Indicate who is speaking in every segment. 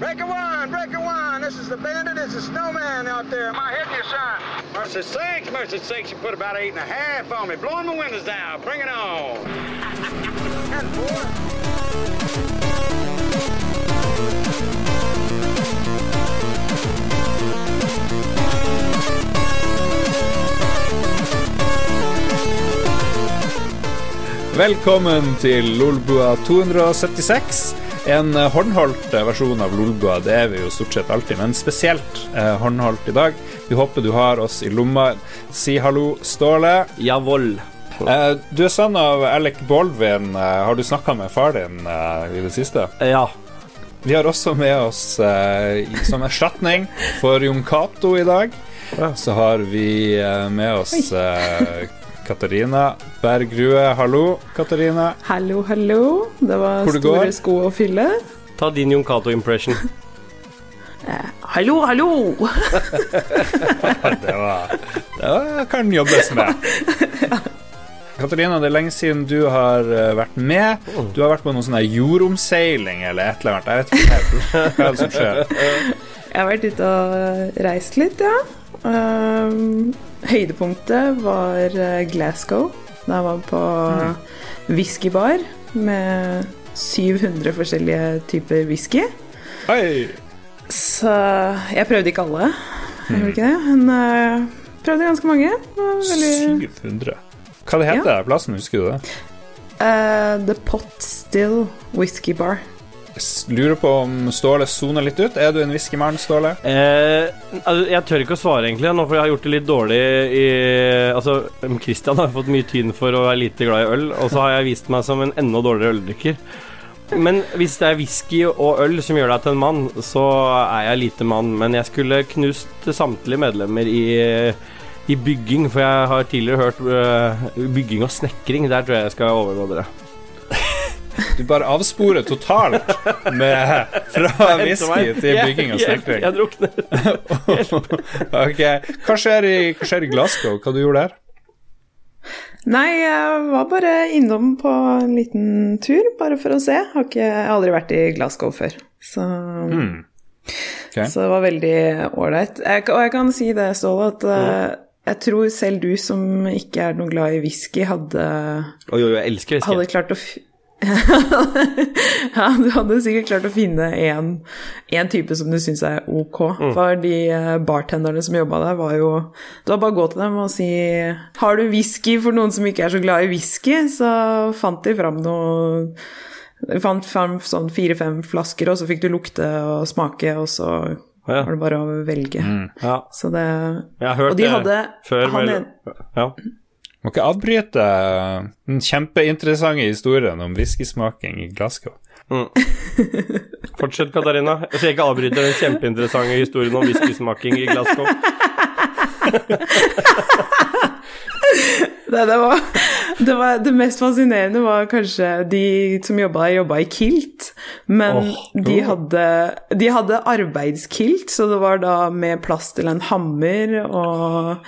Speaker 1: Breaker one, breaker one. This is the bandit. It's a snowman out there. Am I hitting you, son? Mercy sakes, mercy sakes. You put about eight and a half on me. Blowing the windows down. Bring it on. and four.
Speaker 2: Velkommen til Lolbua 276. En eh, håndholdt eh, versjon av Lolbua, det er vi jo stort sett alltid, men spesielt eh, håndholdt i dag. Vi håper du har oss i lomma. Si hallo, Ståle.
Speaker 3: Jawohl.
Speaker 2: Eh, du er sønn av Alec Baldwin. Eh, har du snakka med far din eh, i det siste?
Speaker 3: Ja.
Speaker 2: Vi har også med oss, eh, som erstatning for Jon Cato i dag, så har vi eh, med oss eh, Katarina Bergrue. Hallo, Katarina.
Speaker 4: Hallo, hallo. Det var
Speaker 2: Hvor
Speaker 4: store
Speaker 2: går?
Speaker 4: sko å fylle.
Speaker 3: Ta din Jon Cato-impression.
Speaker 4: Hallo, hallo!
Speaker 2: Det var Det var, kan jobbes med. Katarina, det er lenge siden du har eh, vært med. Du har vært på noen sånn jordomseiling eller et eller annet. Jeg vet ikke hva er det som skjer.
Speaker 4: Jeg har vært ute og reist litt, ja. Um, høydepunktet var eh, Glasgow. Da jeg var på whiskybar med 700 forskjellige typer whisky.
Speaker 2: Oi!
Speaker 4: Så jeg prøvde ikke alle, jeg gjorde ikke det. Men jeg prøvde ganske mange. Veldig
Speaker 2: 700. Hva det heter ja. plassen, husker du det?
Speaker 4: Uh, The Pot Still Whisky Bar.
Speaker 2: Lurer på om Ståle soner litt ut. Er du en whiskymann, Ståle?
Speaker 3: Eh, altså, jeg tør ikke å svare, egentlig, nå, for jeg har gjort det litt dårlig i Altså, Christian har fått mye tyn for å være lite glad i øl, og så har jeg vist meg som en enda dårligere øldrikker. Men hvis det er whisky og øl som gjør deg til en mann, så er jeg lite mann. Men jeg skulle knust samtlige medlemmer i, i bygging, for jeg har tidligere hørt eh, bygging og snekring. Der tror jeg jeg skal overgå dere.
Speaker 2: Du bare avsporer totalt med, fra whisky til bygging og snekring.
Speaker 3: Jeg drukner.
Speaker 2: Ok, Hva skjer i, hva skjer i Glasgow? Hva du gjorde der?
Speaker 4: Nei, jeg var bare innom på en liten tur, bare for å se. Har ikke, jeg har aldri vært i Glasgow før. Så,
Speaker 2: Ok.
Speaker 4: så det var veldig ålreit. Og jeg kan si det, Ståle, at eh, jeg tror selv du som ikke er noe glad i whisky, hadde,
Speaker 3: Oi, oi, jeg whisky.
Speaker 4: hadde klart å ja, du hadde sikkert klart å finne en, en type som du syns er ok. For de eh, bartenderne som jobba der, var jo Det var bare å gå til dem og si Har du whisky for noen som ikke er så glad i whisky? Så fant de fram noe de fant fram sånn fire-fem flasker, og så fikk du lukte og smake, og så
Speaker 3: Ja.
Speaker 4: var det bare å velge.
Speaker 3: Ja,
Speaker 4: Så det
Speaker 3: jeg har hørt
Speaker 4: Og de
Speaker 3: det
Speaker 4: hadde
Speaker 3: før.
Speaker 4: han
Speaker 3: ja.
Speaker 2: Må ikke avbryte den kjempeinteressante historien om whiskysmaking i Glasgow.
Speaker 3: Fortsett, Katarina. Jeg skal ikke avbryte den kjempeinteressante historien om whiskysmaking i Glasgow.
Speaker 4: Det, det, var, det, var, det mest fascinerende var kanskje de som jobba der, jobba i kilt. Men
Speaker 3: oh,
Speaker 4: de, hadde, de hadde arbeidskilt, så det var da med plass til en hammer og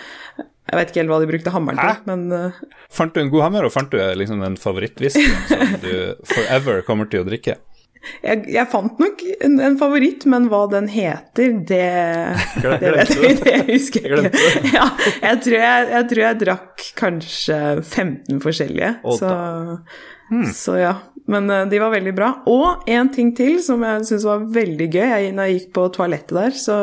Speaker 4: Jeg vet ikke helt hva de brukte hammeren
Speaker 2: Hæ?
Speaker 4: til, men uh...
Speaker 2: Fant du en god hammer, og fant du liksom en favorittwhisky som du forever kommer til å drikke?
Speaker 4: jeg, jeg fant nok en, en favoritt, men hva den heter, det, det, vet jeg, det husker jeg ikke. Ja, jeg, tror jeg, jeg tror jeg drakk kanskje 15 forskjellige,
Speaker 3: Å,
Speaker 4: så, så ja. Men eh, de var veldig bra. Og en ting til som jeg syntes var veldig gøy. Jeg, når jeg gikk på toalettet der, så,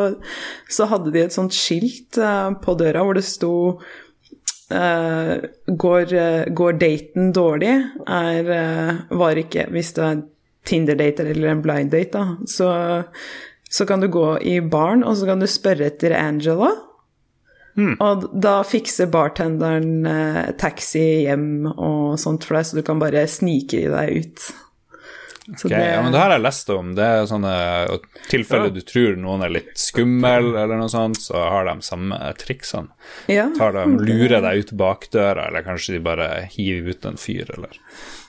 Speaker 4: så hadde de et sånt skilt uh, på døra hvor det sto uh, går, uh, går daten dårlig, er, var ikke Hvis du er Tinder-date eller en blind date, da, så, så kan du gå i baren, og så kan du spørre etter Angela. Og da fikser bartenderen eh, taxi hjem og sånt for deg, så du kan bare snike deg ut. Så
Speaker 2: Ok, ja, men det her har jeg lest om. Det er sånne tilfeller du tror noen er litt skummel, eller noe sånt, så har de samme triksene.
Speaker 4: ja,
Speaker 2: Tar de, lurer deg ut bakdøra, eller kanskje de bare hiver ut en fyr, eller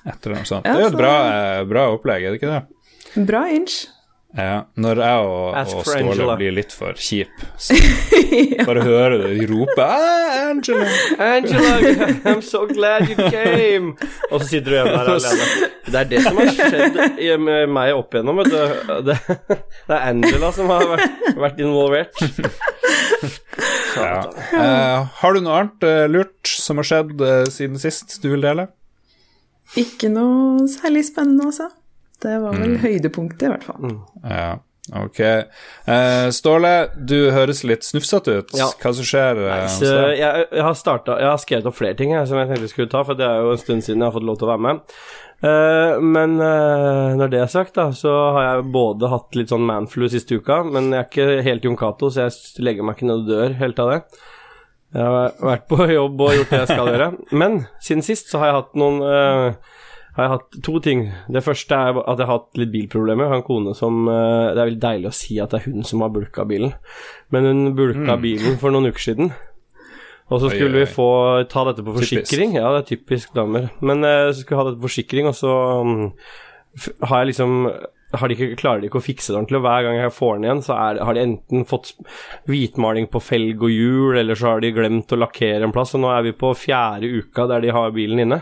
Speaker 2: et eller annet sånt.
Speaker 4: Ja,
Speaker 2: Det er jo et bra, eh, bra opplegg, er det ikke det?
Speaker 4: Bra inch.
Speaker 2: Ja, når jeg og, og Ståle
Speaker 3: Angela.
Speaker 2: blir litt for kjip, så bare hører du de rope ah, 'Angela'.
Speaker 3: Angela, I'm so glad you came. Og så sitter du igjen der alene. Det er det som har skjedd med meg opp igjennom, vet du. Det, det er Angela som har vært, vært involvert.
Speaker 2: Ja. Uh, har du noe annet uh, lurt som har skjedd uh, siden sist du vil dele?
Speaker 4: Ikke noe særlig spennende, altså. Det var vel
Speaker 2: Mm.
Speaker 4: høydepunktet, i hvert fall.
Speaker 2: Ja, ok. Uh, Ståle, du høres litt snufsete ut.
Speaker 3: Ja.
Speaker 2: Hva som skjer Nei,
Speaker 3: Så jeg, jeg, har startet, jeg har skrevet opp flere ting jeg, som jeg tenkte jeg skulle ta, for det er jo en stund siden jeg har fått lov til å være med. Uh, men uh, når det er sagt, da, så har jeg både hatt litt sånn manflu siste uka, men jeg er ikke helt Jon Cato, så jeg legger meg ikke ned og dør helt av det. Jeg har vært på jobb og gjort det jeg skal gjøre. Men siden sist så har jeg hatt noen eh, har jeg hatt to ting. Det første er at jeg har hatt litt bilproblemer. Jeg har en kone som eh, Det er veldig deilig å si at det er hun som har bulka bilen, men hun bulka bilen for noen uker siden. Og så skulle
Speaker 2: oi,
Speaker 3: vi få ta dette på
Speaker 2: Typisk.
Speaker 3: forsikring. Ja, det er typisk damer. Men eh, så skulle vi ha dette på forsikring, og så mm, har jeg liksom har de ikke, klarer de ikke å fikse det ordentlig, og hver gang jeg får den igjen, så er, har de enten fått hvitmaling på felg og hjul, eller så har de glemt å lakkere en plass, og nå er vi på fjerde uka der de har bilen inne.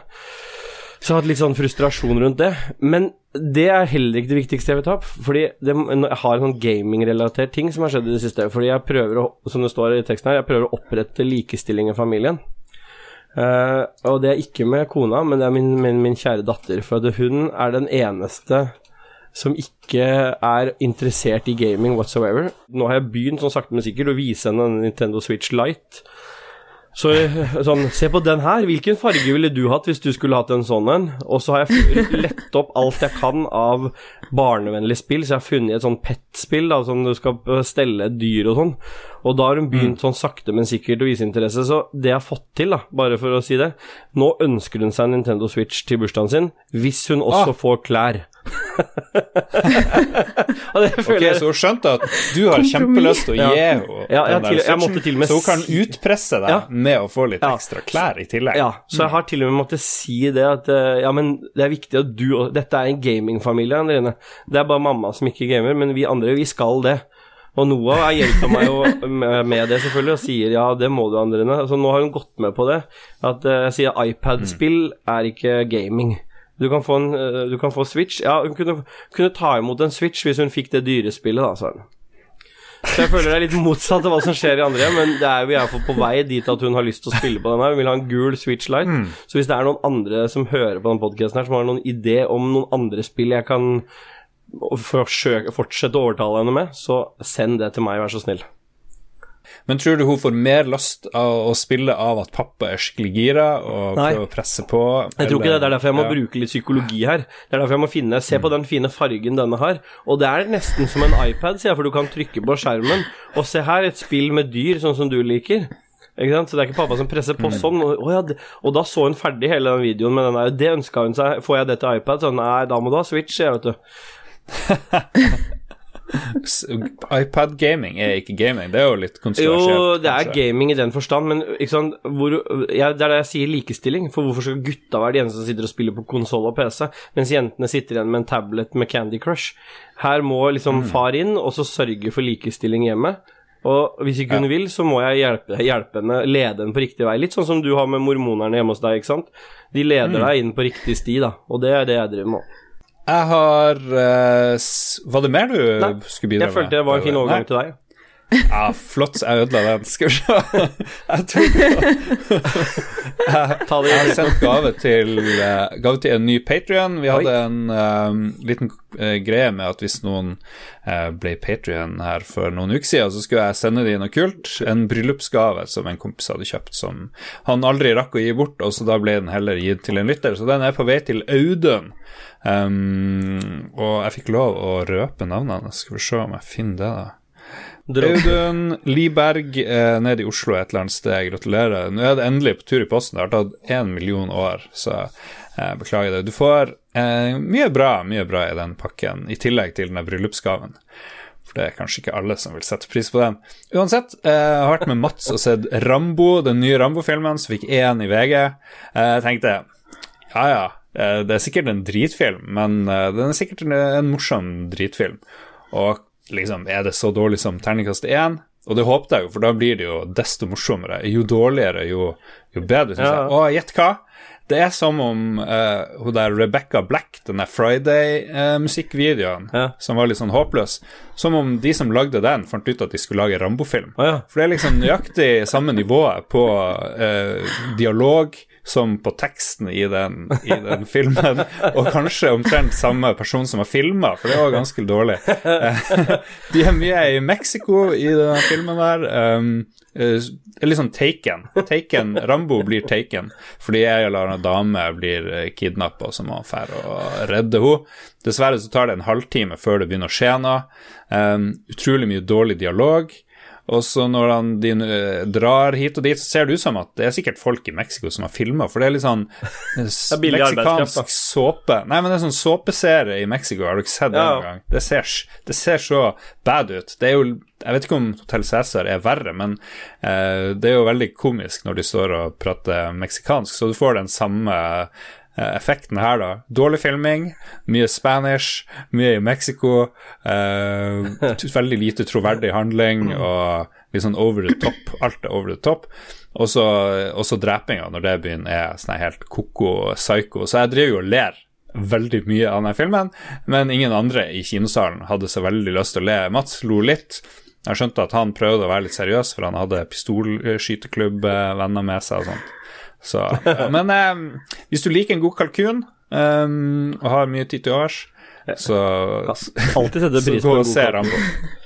Speaker 3: Så jeg har hatt litt sånn frustrasjon rundt det. Men det er heller ikke det viktigste jeg vil ta opp. Fordi det, jeg har en sånn gamingrelatert ting som har skjedd i det siste. Fordi jeg prøver å, som det står i teksten her, jeg prøver å opprette likestilling i familien. Uh, og det er ikke med kona, men det er min, min, min kjære datter. For hun er den eneste som ikke er interessert i gaming whatsoever. Nå har jeg begynt sånn sakte, men sikkert å vise henne en Nintendo Switch Lite. Så sånn, se på den her, hvilken farge ville du hatt hvis du skulle hatt en sånn en? Og så har jeg lett opp alt jeg kan av barnevennlige spill, så jeg har funnet et sånn pet-spill, da, som du skal stelle et dyr og sånn. Og da har hun begynt sånn sakte, men sikkert å vise interesse. Så det jeg har fått til, da, bare for å si det Nå ønsker hun seg en Nintendo Switch til bursdagen sin, hvis hun også
Speaker 2: Ah.
Speaker 3: får klær. og det føler
Speaker 2: Ok, Så hun skjønte at du har kjempelyst til å gi henne
Speaker 3: Ja, ja,
Speaker 2: den
Speaker 3: med
Speaker 2: så hun kan utpresse deg
Speaker 3: Ja.
Speaker 2: med å få litt
Speaker 3: Ja.
Speaker 2: ekstra klær i tillegg.
Speaker 3: Ja, så jeg har til og med måttet si det at eh, ja, men det er viktig at du Dette er en gamingfamilie, Andrine. Det er bare mamma som ikke gamer, men vi andre, vi skal det. Og Noah hjelper meg jo med med det, selvfølgelig, og sier ja, det må du, Andrine. Så nå har hun gått med på det. At eh, jeg sier iPad-spill er ikke gaming. Du kan, få en, eh, du kan få Switch. Ja, hun kunne, kunne ta imot en Switch hvis hun fikk det dyrespillet, da, sa hun. Så jeg føler det er litt motsatt av hva som skjer i andre, men det er, vi er i hvert fall på vei dit at hun har lyst til å spille på den her. Hun vil ha en gul Switch Lite. Så hvis det er noen andre som hører på den podkasten her, som har noen idé om noen andre spill jeg kan forsøke, fortsette å overtale henne med, så send det til meg, vær så snill.
Speaker 2: Men tror du hun får mer lyst av å spille av at pappa er skikkelig gira og prøver å presse på?
Speaker 3: Jeg tror ikke det. Det er derfor jeg må
Speaker 2: ja.
Speaker 3: bruke litt psykologi her. Det er derfor jeg må finne Se på den fine fargen denne har. Og det er nesten som en iPad, sier jeg, for du kan trykke på skjermen. Og se her, et spill med dyr, sånn som du liker. Ikke sant? Så det er ikke pappa som presser på sånn. Og, ja, og da så hun ferdig hele den videoen med den der. Det ønska hun seg. Får jeg det til iPad? Så nei, da må du ha Switch, jeg, vet du.
Speaker 2: IPad-gaming er ikke gaming, det er jo litt
Speaker 3: Jo, det er
Speaker 2: kanskje.
Speaker 3: gaming i den forstand, men Hvor, ja, Det er det jeg sier likestilling. For hvorfor skal gutta være de eneste som sitter og spiller på konsoll og PC, mens jentene sitter igjen med en tablet med Candy Crush? Her må liksom far inn, og så sørge for likestilling hjemme. Og hvis ikke hun vil, så må jeg hjelpe, hjelpe henne, lede henne på riktig vei. Litt sånn som du har med mormonerne hjemme hos deg, ikke sant. De leder deg inn på riktig sti, da. Og det er det jeg driver med.
Speaker 2: Jeg har uh, Var det mer du
Speaker 3: Nei,
Speaker 2: skulle bidra med?
Speaker 3: Jeg følte det var en fin overgang til deg.
Speaker 2: Ja, flott. Jeg ødela den. Skal vi se. Jeg tok
Speaker 3: Ta det
Speaker 2: Jeg har sendt gave til, eh, gave til en ny Patrion. Vi hadde en um, liten uh, greie med at hvis noen uh, ble Patrion her for noen uker siden, så skulle jeg sende dem noe kult. En bryllupsgave som en kompis hadde kjøpt, som han aldri rakk å gi bort, og så da ble den heller gitt til en lytter. Så den er på vei til Audun. Um, og jeg fikk lov å røpe navnet hans. Skal vi se om jeg finner det, da. Audun Liberg eh, nede i Oslo et eller annet sted. Gratulerer. Nå er det endelig på tur i posten. Det har tatt én million år, så eh, beklager det. Du får eh, mye bra mye bra i den pakken, i tillegg til den bryllupsgaven. For det er kanskje ikke alle som vil sette pris på den. Uansett, eh, jeg har vært med Mats og sett Rambo, den nye Rambo-filmen, som fikk én i VG. Eh, Jeg tenkte ja ja, det er sikkert en dritfilm, men eh, den er sikkert en, morsom dritfilm. Og liksom, er det så dårlig som terningkast én? Og det håpet jeg jo, for da blir det jo desto morsommere. Jo dårligere, jo, jo bedre, syns jeg. Og gjett hva? Det er som om uh, hun der Rebecca Black, den der Friday-musikkvideoen,
Speaker 3: Ja.
Speaker 2: som var litt sånn håpløs, som om de som lagde den, fant ut at de skulle lage Rambo-film.
Speaker 3: Ja.
Speaker 2: For det er liksom nøyaktig samme nivået på uh, dialog som på teksten i den, i den filmen, og kanskje omtrent samme person som har filma, for det var ganske dårlig. Eh, De er mye i Mexico i denne filmen der. Eh, litt sånn Taken. Taken. Rambo blir taken fordi ei eller annen dame blir kidnappa, så må han dra og redde henne. Dessverre så tar det en halvtime før det begynner å skje noe. Um, utrolig mye dårlig dialog. Og så når han, de eh, drar hit og dit, så ser det ut som at det er sikkert folk i Mexico som har filma, for det er litt sånn eh, meksikansk såpe. Nei, men det er sånn såpeserie i Mexico, har du ikke sett det
Speaker 3: Ja.
Speaker 2: engang? gang? Det ser, det ser så bad ut. Det er jo Jeg vet ikke om Hotell Cæsar er verre, men eh, det er jo veldig komisk når de står og prater meksikansk, så du får den samme effekten her, da. Dårlig filming, mye Spanish, mye i Mexico. eh, veldig lite troverdig handling og litt sånn over the top. Alt er over the top. Og så drepinga, når det begynner, er sånn helt ko-ko psycho. Så jeg driver jo og ler veldig mye av denne filmen, men ingen andre i kinosalen hadde så veldig lyst til å le. Mats lo litt. Jeg skjønte at han prøvde å være litt seriøs, for han hadde pistolskyteklubb-venner med seg og sånt. Så, men eh, hvis du liker en god kalkun eh, og har mye tid til overs, så,
Speaker 3: Alltid
Speaker 2: setter
Speaker 3: pris på en god
Speaker 2: kalkun.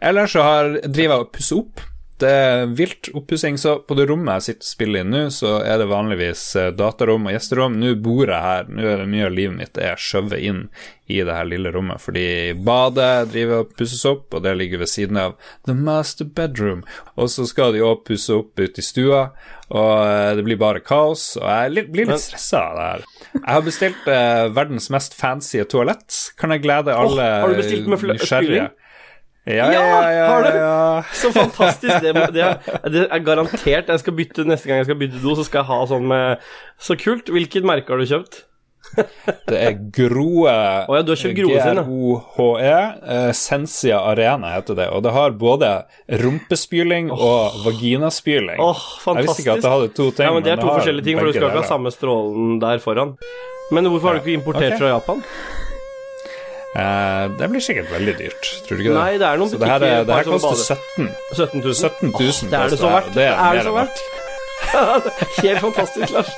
Speaker 2: Ellers så har, driver jeg og pusser opp. Det er vilt oppussing, så på det rommet jeg sitter og spiller i nå, så er det vanligvis eh, datarom og gjesterom. Nå bor jeg her, nå er det mye av livet mitt er skjøvet inn i det her lille rommet, fordi badet driver og pusses opp, og det ligger ved siden av the master bedroom. Og så skal de òg pusse opp ute i stua, og eh, det blir bare kaos, og jeg litt, blir litt stressa av det her. Jeg har bestilt eh, verdens mest fancy toalett. Kan jeg glede alle
Speaker 3: fl-
Speaker 2: nysgjerrige? Ja,
Speaker 3: Ja,
Speaker 2: ja,
Speaker 3: har du? Så fantastisk. Det, det, er, det er garantert. Jeg skal bytte Neste gang jeg skal bytte do, så skal jeg ha sånn med Så kult. Hvilket merke har du kjøpt?
Speaker 2: Det er Groe
Speaker 3: Oh, ja, du har kjøpt Groe sin.
Speaker 2: G-R-O-H-E. Eh, Sensia Arena heter det. Og det har både rumpespyling og vaginaspyling.
Speaker 3: Åh,
Speaker 2: Jeg visste ikke at det hadde to ting.
Speaker 3: Ja, men Det er to forskjellige ting, for du skal ikke ha samme strålen der foran. Men hvorfor har du ikke importert
Speaker 2: okay.
Speaker 3: fra Japan?
Speaker 2: Eh, det blir sikkert veldig dyrt, tror du ikke det?
Speaker 3: Nei, det er noen
Speaker 2: Så det her, er- det her koster 17
Speaker 3: 17 000.
Speaker 2: 17 000
Speaker 3: oh, det er det så verdt.
Speaker 2: Det
Speaker 3: Det
Speaker 2: er
Speaker 3: er det så verdt. Helt fantastisk, Lars.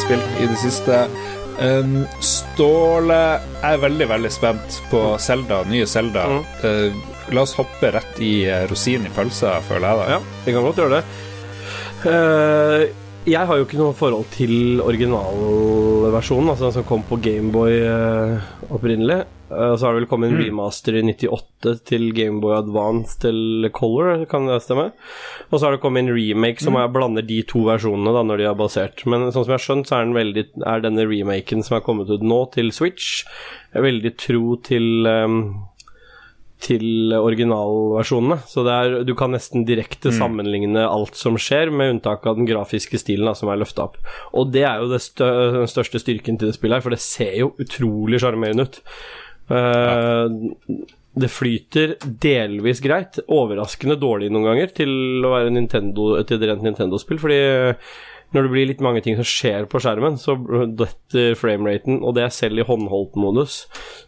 Speaker 2: Spilt i det siste? Um, Ståle er veldig, veldig spent på Zelda, nye Zelda.
Speaker 3: Mm.
Speaker 2: Uh, la oss hoppe rett i rosinen rosin i pølsa, føler jeg. da.
Speaker 3: Ja, vi kan godt gjøre det. Uh, jeg har jo ikke noe forhold til originalversjonen, altså den som kom på Gameboy uh, opprinnelig. Eh, så har det vel kommet en remaster i 98 til Gameboy Advance til Color, kan det stemme? Og så har det kommet en remake som jeg blander de to versjonene da når de er basert. Men sånn som jeg har skjønt, så er, den veldig, er denne remaken som er kommet ut nå, til Switch, er veldig tro til um, til originalversjonene. Så det er, du kan nesten direkte sammenligne alt som skjer, med unntak av den grafiske stilen da, som er løfta opp. Og det er jo det stø den største styrken til det spillet her, for det ser jo utrolig sjarmerende ut. Eh, det flyter delvis greit, overraskende dårlig noen ganger til å være Nintendo, til et rent Nintendo-spill, fordi når det blir litt mange ting som skjer på skjermen, så detter frameraten, og det er selv i håndholdt-modus.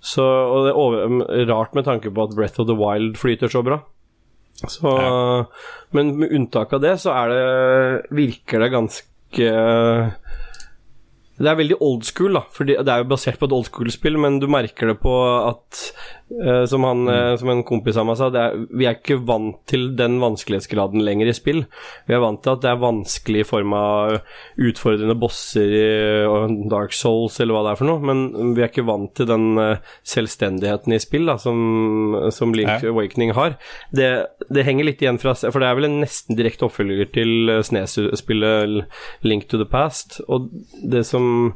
Speaker 3: Så, og det er over, rart med tanke på at Breath of the Wild flyter så bra. Så, ja. Men med unntak av det, så er det, virker det ganske det er veldig old school, da. For det er jo basert på et old school-spill, men du merker det på at som, han, uh, som, en kompis av meg sa, er, vi er ikke vant til den vanskelighetsgraden lenger i spill. Vi er vant til at det er vanskelig i form av utfordrende bosser i Dark Souls eller hva det er for noe, men vi er ikke vant til den selvstendigheten i spill da, som, som Link ja. Awakening har. Det, det, henger litt igjen fra For det er vel en nesten direkte oppfølger til Snes-spillet Link to the Past, og det som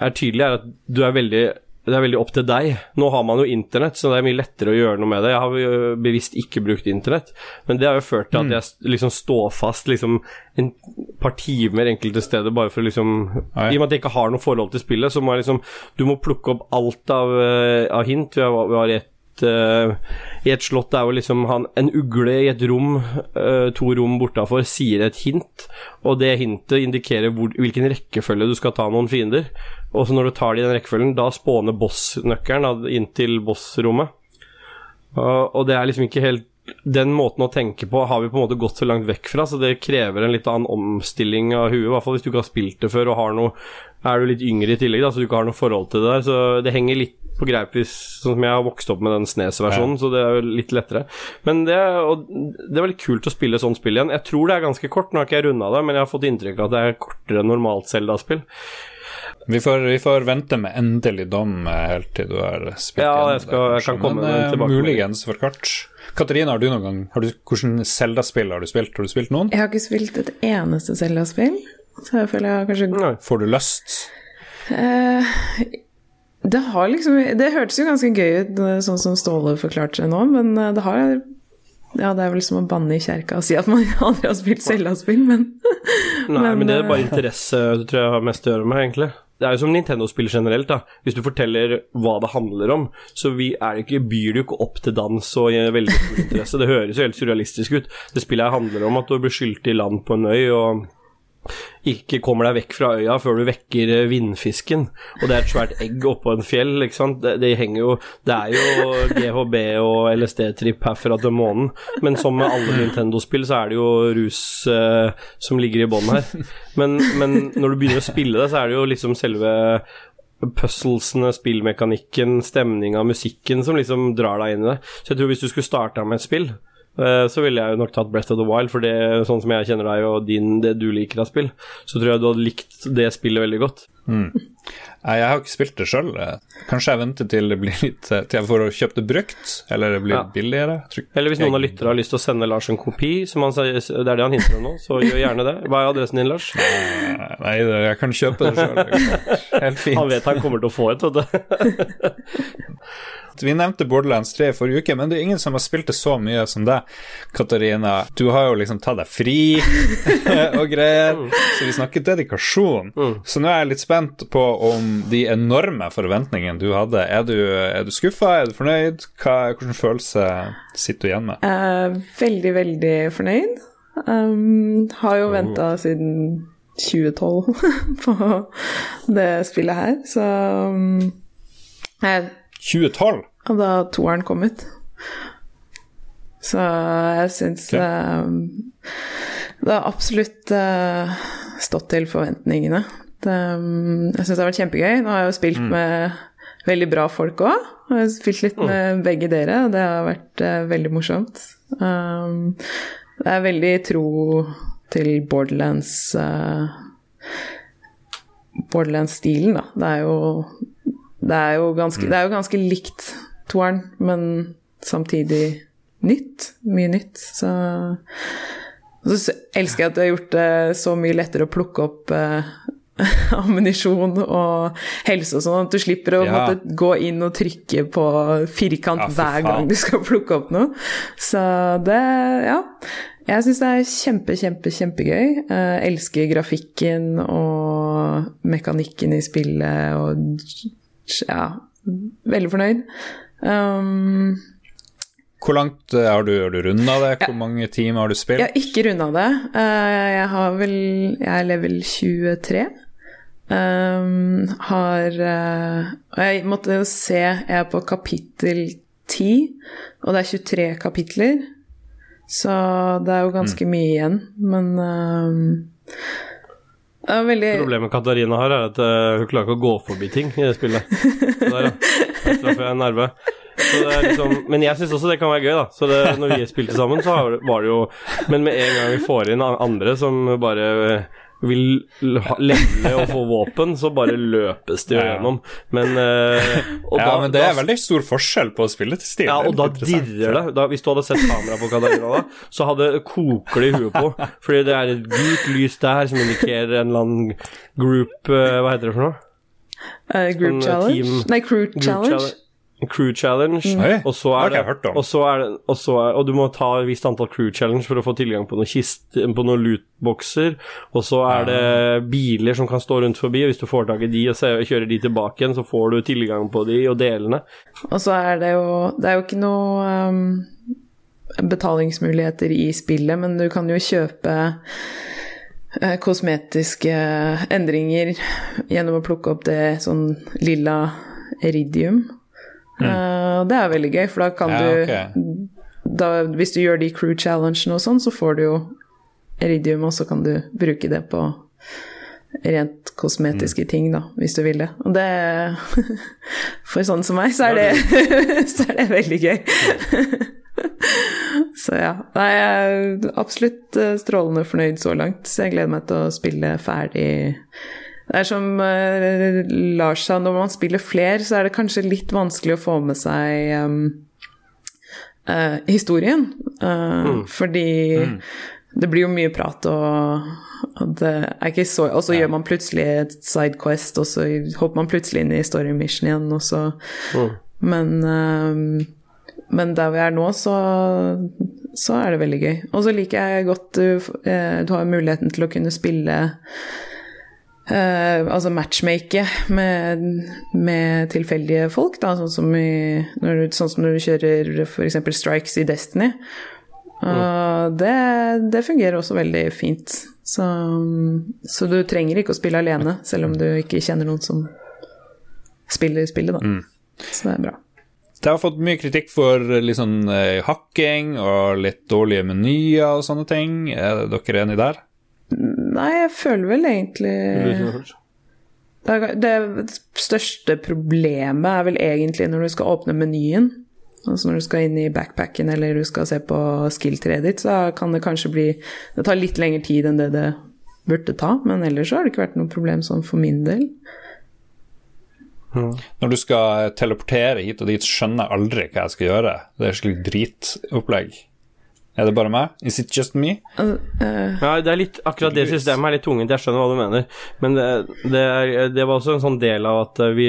Speaker 3: er tydelig, er at du er veldig det er veldig opp til deg. Nå har man jo internett, så det er mye lettere å gjøre noe med det. Jeg har jo bevisst ikke brukt internett, men det har jo ført til at mm. jeg liksom står fast liksom en par timer enkelte steder bare for liksom Nei. I og med at jeg ikke har noe forhold til spillet, så må jeg liksom Du må plukke opp alt av, uh, av hint. Vi har, vi har et uh, I et slott er jo liksom han, en ugle i et rom, uh, to rom bortafor, sier et hint, og det hintet indikerer hvor, hvilken rekkefølge du skal ta noen fiender. Og så når du tar det i den rekkefølgen, da spåner boss-nøkkelen inn til boss-rommet. Og det er liksom ikke helt den måten å tenke på har vi på en måte gått så langt vekk fra, så det krever en litt annen omstilling av huet. I hvert fall hvis du ikke har spilt det før og har noe Er du litt yngre i tillegg, da, så du ikke har noe forhold til det der. Så det henger litt på greip hvis Sånn som jeg har vokst opp med den Snes-versjonen, ja. så det er jo litt lettere. Men det, det var litt kult å spille sånn spill igjen. Jeg tror det er ganske kort, nå har ikke jeg runda det, men jeg har fått inntrykk av at det er kortere enn normalt Zelda-spill.
Speaker 2: Vi får, vi får, vente med endelig dom eh, helt til du har spilt
Speaker 3: ja, jeg, skal, jeg kan komme men,
Speaker 2: tilbake. Muligens for kart. Katarina, har du noen gang har du, Hvordan Zelda-spill har du spilt? Har du spilt noen?
Speaker 4: Jeg har ikke spilt et eneste Zelda-spill, så jeg føler jeg kanskje
Speaker 2: Nei. Får du lyst?
Speaker 4: Uh, det har liksom Det hørtes jo ganske gøy ut, sånn som Ståle forklarte det nå, men eh, det har ja, det er vel som å banne i kjerka og si at man aldri har spilt Zelda-spill, men
Speaker 3: Nei, men, men, det er bare eh, interesse det tror jeg har mest å gjøre med, egentlig. Det er jo som Nintendo-spill generelt, da. Hvis du forteller hva det handler om, så vi ikke, byr det jo ikke opp til dans og veldig stor interesse. Det høres jo helt surrealistisk ut. Det spillet her handler om at du blir skylt i land på en øy, og ikke kommer deg vekk fra øya før du vekker eh, vindfisken. Og det er et svært egg oppå en fjell, ikke sant. Det, det, henger jo Det er jo GHB og LSD-tripp herfra til månen, men som med alle Nintendo-spill, så er det jo rus eh, som ligger i bånn her. Men, men når du begynner å spille det, så er det jo liksom selve puzzlesene, spillmekanikken, stemninga, musikken som liksom drar deg inn i det. Så jeg tror hvis du skulle starta med et spill, så ville jeg jo nok tatt Breath of the Wild, for det, sånn som jeg kjenner deg og din, det du liker av spill, så tror jeg du hadde likt det spillet veldig godt.
Speaker 2: Mm. Jeg har ikke spilt det sjøl. Kanskje jeg venter til det blir litt Til jeg får kjøpt det brukt, eller det blir ja. billigere.
Speaker 3: Eller hvis noen av lyttere har lyst til å sende Lars en kopi, som han det er det han hinter om nå, så gjør gjerne det. Hva er adressen din, Lars?
Speaker 2: Nei, jeg kan kjøpe det sjøl. Helt fint.
Speaker 3: Han vet han kommer til å få et, vet du.
Speaker 2: Vi nevnte Borderlands 3 i forrige uke, men det er ingen som har spilt det så mye som deg, Katarina. Du har jo liksom tatt deg fri og greier, så vi snakker dedikasjon. Mm. Så nå er jeg litt spent på om de enorme forventningene du hadde, er du, er du skuffa, er du fornøyd? Hva, hvilken følelse sitter du igjen med?
Speaker 4: Uh, veldig, veldig fornøyd. Um, har jo venta siden 2012 på det spillet her, så um,
Speaker 2: jeg 2012?
Speaker 4: Og da toeren kom ut. Så jeg syns okay. uh, det har absolutt uh, stått til forventningene. Det, um, jeg syns det har vært kjempegøy. Nå har jeg jo spilt mm. med veldig bra folk òg. Jeg har spilt litt mm. med begge dere, og det har vært uh, veldig morsomt. Um, det er veldig tro til Borderlands Borderlands-stilen, da. Det er jo det er jo ganske, det er jo ganske likt toeren, men samtidig nytt. Mye nytt. Så så elsker jeg at du har gjort det så mye lettere å plukke opp eh, ammunisjon og helse og sånn, at du slipper å ja. måtte gå inn og trykke på firkant ja, hver gang du skal plukke opp noe. Så det Ja. Jeg syns det er kjempe, kjempe, kjempegøy. Jeg elsker grafikken og mekanikken i spillet og ja, veldig fornøyd. Um,
Speaker 2: Hvor langt uh, har du, har du runda det? Hvor ja. mange timer har du spilt?
Speaker 4: Jeg har ikke runda det. Uh, jeg har vel Jeg er level 23. Um, har uh, Jeg måtte jo se Jeg er på kapittel 10, og det er 23 kapitler. Så det er jo ganske mm. mye igjen, men um, veldig
Speaker 3: Problemet Katarina har, er at uh, hun klarer ikke å gå forbi ting i det spillet. Så der, ja. Traff jeg en nerve. Liksom, men jeg syns også det kan være gøy, da. Så det, når vi spilte sammen, så var det jo Men med en gang vi får inn andre som bare vil levele og få våpen, så bare løpes det jo gjennom. Men, uh,
Speaker 2: ja, da, men det er veldig stor forskjell på spillestil.
Speaker 3: Ja, og da dirrer det. Da, hvis du hadde sett kamera på Katarina da, så hadde koker det i huet på. Fordi det er et gult lys der som indikerer en eller annen group uh, Hva heter det for noe?
Speaker 4: Uh, group sånn, challenge? Team, Nei, crew challenge. challenge.
Speaker 3: Crew Challenge, mm. og så er det, og så er det og, så er, og du må ta et visst antall Crew Challenge for å få tilgang på noen kist, på noen lootboxer, og så er det biler som kan stå rundt forbi, og hvis du får tak i de og kjører de tilbake igjen, så får du tilgang på de og delene.
Speaker 4: Og så er det jo Det er jo ikke noe um, betalingsmuligheter i spillet, men du kan jo kjøpe uh, kosmetiske endringer gjennom å plukke opp det sånn lilla iridium. Mm. Uh, det er veldig gøy, for da kan ja, du okay. da, Hvis du gjør de crew challengene og sånn, så får du jo iridium, og så kan du bruke det på rent kosmetiske mm. ting, da, hvis du vil det. Og det For sånn som meg, så er det, så er det veldig gøy. så ja. Nei, jeg er absolutt eh, strålende fornøyd så langt, så jeg gleder meg til å spille ferdig det er som uh, Lars sa, når man spiller fler, så er det kanskje litt vanskelig å få med seg um, uh, historien. Uh, mm. Fordi mm. det blir jo mye prat, og, og det er ikke så Og så ja. gjør man plutselig et sidequest, og så hopper man plutselig inn i story mission igjen, og så mm. Men men der vi er nå, så, så, er det veldig gøy. Og så liker jeg godt du, du har muligheten til å kunne spille Uh, altså matchmake med, med, tilfeldige folk, da, sånn som, i, når du, sånn som når du kjører f.eks. strikes i Destiny. Uh, mm. det, det, fungerer også veldig fint. Så, så, du trenger ikke å spille alene, selv om du ikke kjenner noen som spiller spillet, da. Mm. Så det er bra.
Speaker 2: Det har fått mye kritikk for litt sånn uh, hakking og litt dårlige menyer og sånne ting. Er dere enig der?
Speaker 4: Nei, jeg føler vel egentlig det, det største problemet er vel egentlig når du skal åpne menyen. Altså når du skal inn i backpacken eller du skal se på skill-treet ditt, så kan det kanskje bli Det tar litt lengre tid enn det det burde ta, men ellers så har det ikke vært noe problem sånn for min del.
Speaker 2: Når du skal teleportere hit og dit, skjønner jeg aldri hva jeg skal gjøre. Det er slik dritopplegg. Er det bare meg? Is it just me? Uh,
Speaker 3: uh, ja, det er litt, akkurat det systemet er litt tungent, jeg skjønner hva du mener. Men det, det, er, det, var også en sånn del av at vi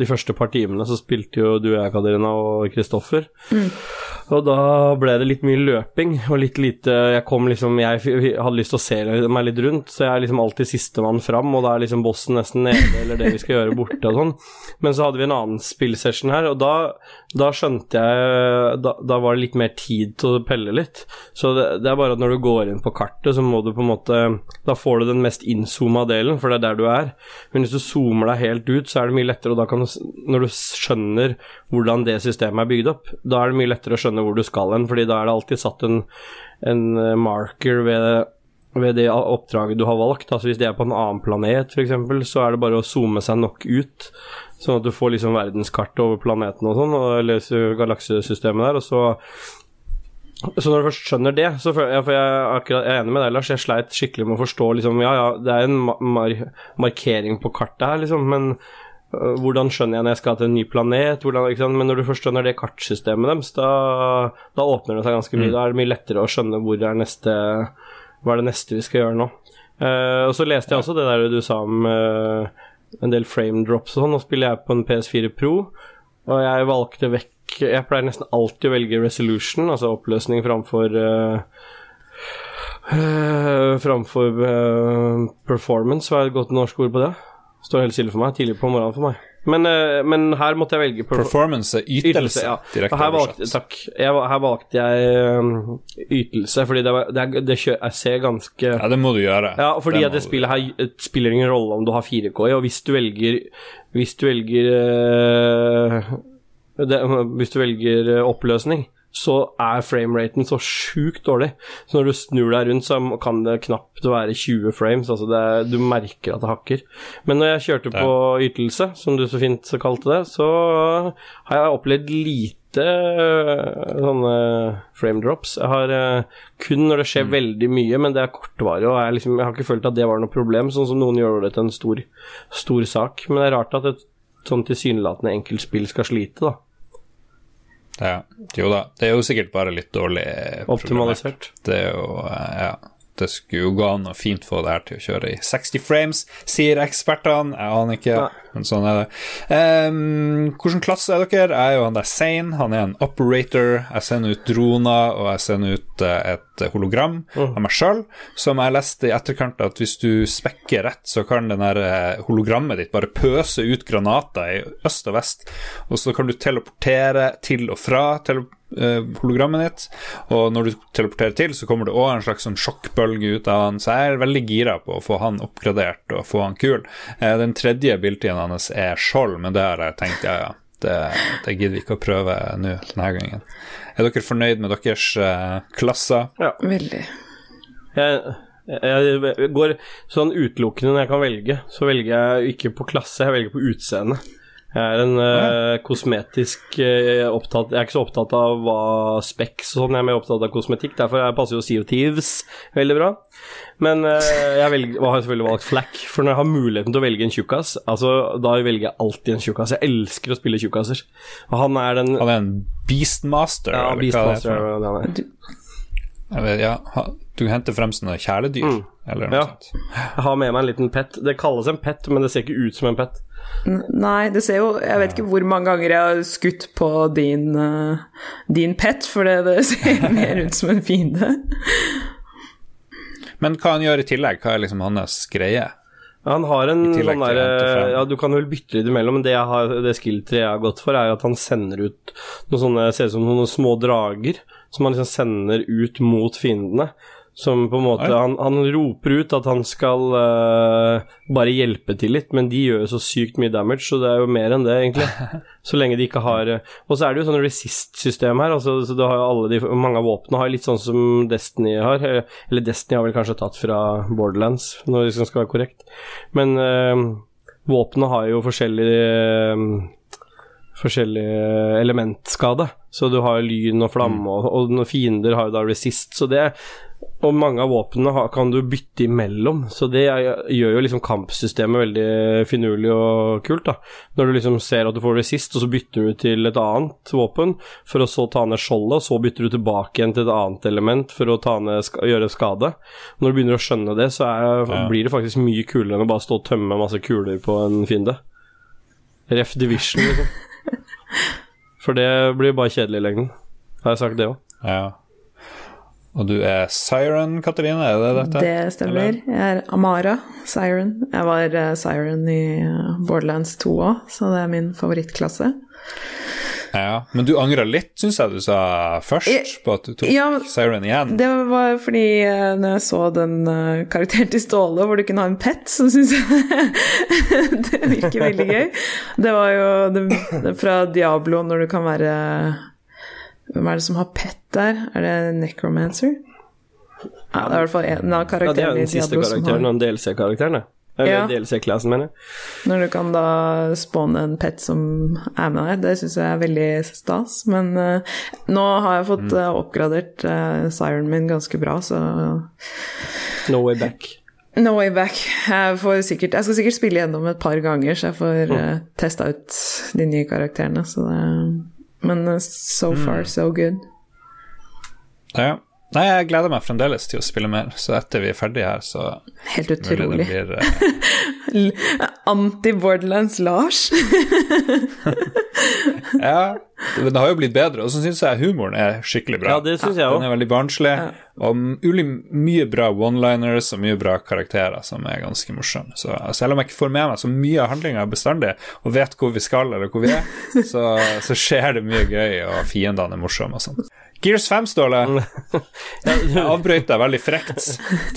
Speaker 3: De første par timene så spilte jo du og jeg, Kaderina, og Kristoffer. Mm. Og da ble det litt mye løping og litt lite Jeg kom liksom Jeg hadde lyst til å se meg litt rundt, så jeg er liksom alltid sistemann fram, og da er liksom bossen nesten nede, eller det vi skal gjøre borte og sånn. Men så hadde vi en annen spillsession her, og da, da skjønte jeg da, da, var det litt mer tid til å pelle litt. Så det, det, er bare at når du går inn på kartet, så må du på en måte Da får du den mest innzooma delen, for det er der du er. Men hvis du zoomer deg helt ut, så er det mye lettere, og da kan du Når du skjønner hvordan det systemet er bygd opp, da er det mye lettere å skjønne hvor du skal hen, fordi da er det alltid satt en, en eh, marker ved ved det oppdraget du har valgt. Altså Hvis det er på en annen planet, f.eks., så er det bare å zoome seg nok ut, sånn at du får liksom verdenskartet over planeten og sånn, leser galaksesystemet der, og så så når du først skjønner det, så føler jeg, for jeg, akkurat, jeg er enig med deg, Lars, jeg sleit skikkelig med å forstå liksom, Ja, ja, det er en mar markering på kartet her, liksom, men uh, hvordan skjønner jeg når jeg skal til en ny planet? Hvordan, men når du først skjønner det kartsystemet deres, da, da, åpner det seg ganske mye. Mm. Da er det mye lettere å skjønne hvor er neste, hva er det neste vi skal gjøre nå. Uh, og så leste jeg også det der du sa om uh, en del frame drops og sånn. Nå spiller jeg på en PS4 Pro, og jeg valgte vekk Jeg pleier nesten alltid å velge resolution, altså oppløsning framfor uh, Framfor performance. Hva er et godt norsk ord på det? Står helt stille for meg. Tidlig på morgenen for meg. Men, eh, men her måtte jeg velge perfor-
Speaker 2: Performance er ytelse,
Speaker 3: ja.
Speaker 2: direkte
Speaker 3: her valgte, takk. Jeg, her valgte jeg um, ytelse, fordi det, det, det kjø, jeg ser ganske
Speaker 2: Ja, det må du gjøre.
Speaker 3: Ja, fordi
Speaker 2: Det
Speaker 3: det spillet her spiller ingen rolle om du har 4K i, og hvis du velger Hvis du velger eh, Hvis du velger eh, oppløsning, så er frameraten så sjukt dårlig. Så når du snur deg rundt, så kan det knapt være 20 frames. Altså det, er- du merker at det hakker. Men når jeg kjørte på ytelse, som du så fint kalte det, så har jeg opplevd lite eh, sånne frame drops. Jeg har eh, kun når det skjer veldig mye, men det er kortvarig, og jeg, liksom, jeg har ikke følt at det var noe problem, sånn som noen gjør det til en stor, stor sak. Men det er rart at et sånn tilsynelatende enkelt spill skal slite, da.
Speaker 2: Ja. Jo da, det er jo sikkert bare litt dårlig Optimalisert.
Speaker 3: Optimalisert.
Speaker 2: Det er jo eh, Ja. Det skulle jo gå an å fint få det her til å kjøre i 60 frames, sier ekspertene. Jeg aner ikke,
Speaker 3: Nei.
Speaker 2: men sånn er det. Um, Hvilken klasse er dere? Jeg er jo han der Sane. Han er en operator. Jeg sender ut droner, og jeg sender ut eh, et hologram av meg sjøl, som jeg leste i etterkant at hvis du spekker rett, så kan den der eh, hologrammet ditt bare pøse ut granater i øst og vest, og så kan du teleportere til og fra tele eh, hologrammet ditt, og når du teleporterer til, så kommer det òg en slags sånn sjokkbølge ut av han, så jeg er veldig gira på å få han oppgradert og få han kul. Eh, Den tredje bildtiden hans er skjold, men det har jeg tenkt, ja ja, det, det gidder vi ikke å prøve nå denne gangen. Er dere fornøyd med deres uh, klasser?
Speaker 4: Veldig.
Speaker 3: Jeg, jeg går sånn utelukkende når jeg kan velge, så velger jeg ikke på klasse, jeg velger på utseende. Jeg er en uh, kosmetisk uh, opptatt Jeg er ikke så opptatt av hva Specs og sånn, jeg er mer opptatt av kosmetikk. Derfor jeg passer jo Sea of Thieves veldig bra. Men uh, jeg velger, har selvfølgelig valgt Flack, for når jeg har muligheten til å velge en tjukkas, altså, da velger jeg alltid en tjukkas. Jeg elsker å spille tjukkaser. Og han er den
Speaker 2: Han er en beastmaster,
Speaker 3: Ja,
Speaker 2: eller hva det
Speaker 3: Beastmaster.
Speaker 2: er?
Speaker 3: det han er.
Speaker 2: Vet, ja, du henter frem sånne kjæledyr, eller noe
Speaker 3: Mm. Ja.
Speaker 2: sånt.
Speaker 3: Jeg har med meg en liten pet. Det kalles en pet, men det ser ikke ut som en pet.
Speaker 4: Nei, det ser jo Jeg vet ikke hvor mange ganger jeg har skutt på din, uh, din pet, for det, det ser mer ut som en fiende.
Speaker 2: Men hva han gjør i tillegg? Hva er liksom hans greie?
Speaker 3: Han har en sånn derre. Ja, du kan vel bytte litt imellom, men det, jeg har, det skill-treet jeg har gått for, er at han sender ut noen sånne Ser ut som noen små drager som han liksom sender ut mot fiendene. Som på en måte han, han roper ut at han skal uh, bare hjelpe til litt, men de gjør jo så sykt mye damage, så det er jo mer enn det, egentlig. Så lenge de ikke har uh, Og så er det jo sånn resist-system her, altså, så du har jo alle de Mange av våpnene har litt sånn som Destiny har. eh, Eller Destiny har vel kanskje tatt fra Borderlands, når det skal være korrekt. Men uh, våpnene har jo forskjellig eh, Forskjellig elementskade. Så du har lyn og flamme, og, og fiender har jo da resist, så det og mange av våpnene kan du bytte imellom, så det gjør jo liksom kampsystemet veldig finurlig og kult. da Når du liksom ser at du får resist, og så bytter du til et annet våpen for å så ta ned skjoldet, og så bytter du tilbake igjen til et annet element for å ska gjøre skade. Når du begynner å skjønne det, så er,
Speaker 2: Ja.
Speaker 3: blir det faktisk mye kulere enn å bare stå og tømme masse kuler på en fiende. Ref Division, liksom. For det blir bare kjedelig i lengden. Har jeg sagt det òg?
Speaker 2: Ja. Og du er Siren, Katarina, er det dette?
Speaker 4: Det stemmer. Jeg er Amara Siren. Jeg var eh, Siren i eh, Borderlands 2 òg, så det er min favorittklasse.
Speaker 2: Ja, Men du angra litt, syns jeg du sa først,
Speaker 4: Jeg-
Speaker 2: på at du tok
Speaker 4: Ja,
Speaker 2: Siren igjen.
Speaker 4: Det var fordi eh, når jeg så den karakteren til Ståle hvor du kunne ha en pet, så syns jeg det virker veldig gøy. Det var jo det fra Diablo når du kan være Hvem er det som har pet der? Er det Necromancer? Ja, det er i hvert fall en av
Speaker 3: Ja, det er den siste karakteren,
Speaker 4: og
Speaker 3: den DLC-karakteren. Eller
Speaker 4: Ja.
Speaker 3: DLC-klassen, mener jeg.
Speaker 4: Når du kan da spåne en pet som er med deg, det syns jeg er veldig stas. Men uh, nå har jeg fått uh, oppgradert uh, Siren min ganske bra, så
Speaker 3: No way back.
Speaker 4: No way back. Jeg, får sikkert, jeg skal sikkert spille gjennom et par ganger, så jeg får uh, testa ut de nye karakterene. Så det, men uh, so far, so good.
Speaker 2: Ja. Nei, jeg gleder meg fremdeles til å spille mer, så etter vi er ferdige her, så
Speaker 4: Helt utrolig.
Speaker 2: blir uh...
Speaker 4: Anti-Borderlands Lars.
Speaker 2: ja, det, det har jo blitt bedre, og så syns jeg humoren er skikkelig bra.
Speaker 3: Ja, det synes jeg også.
Speaker 2: Den er veldig barnslig, og ulig mye bra one-liners og mye bra karakterer som er ganske morsomme. Så selv om jeg ikke får med meg så mye av handlinga bestandig, og vet hvor vi skal eller hvor vi er, så, så skjer det mye gøy, og fiendene er morsomme og sånn. Gears 5, Ståle. Jeg avbrøt deg veldig frekt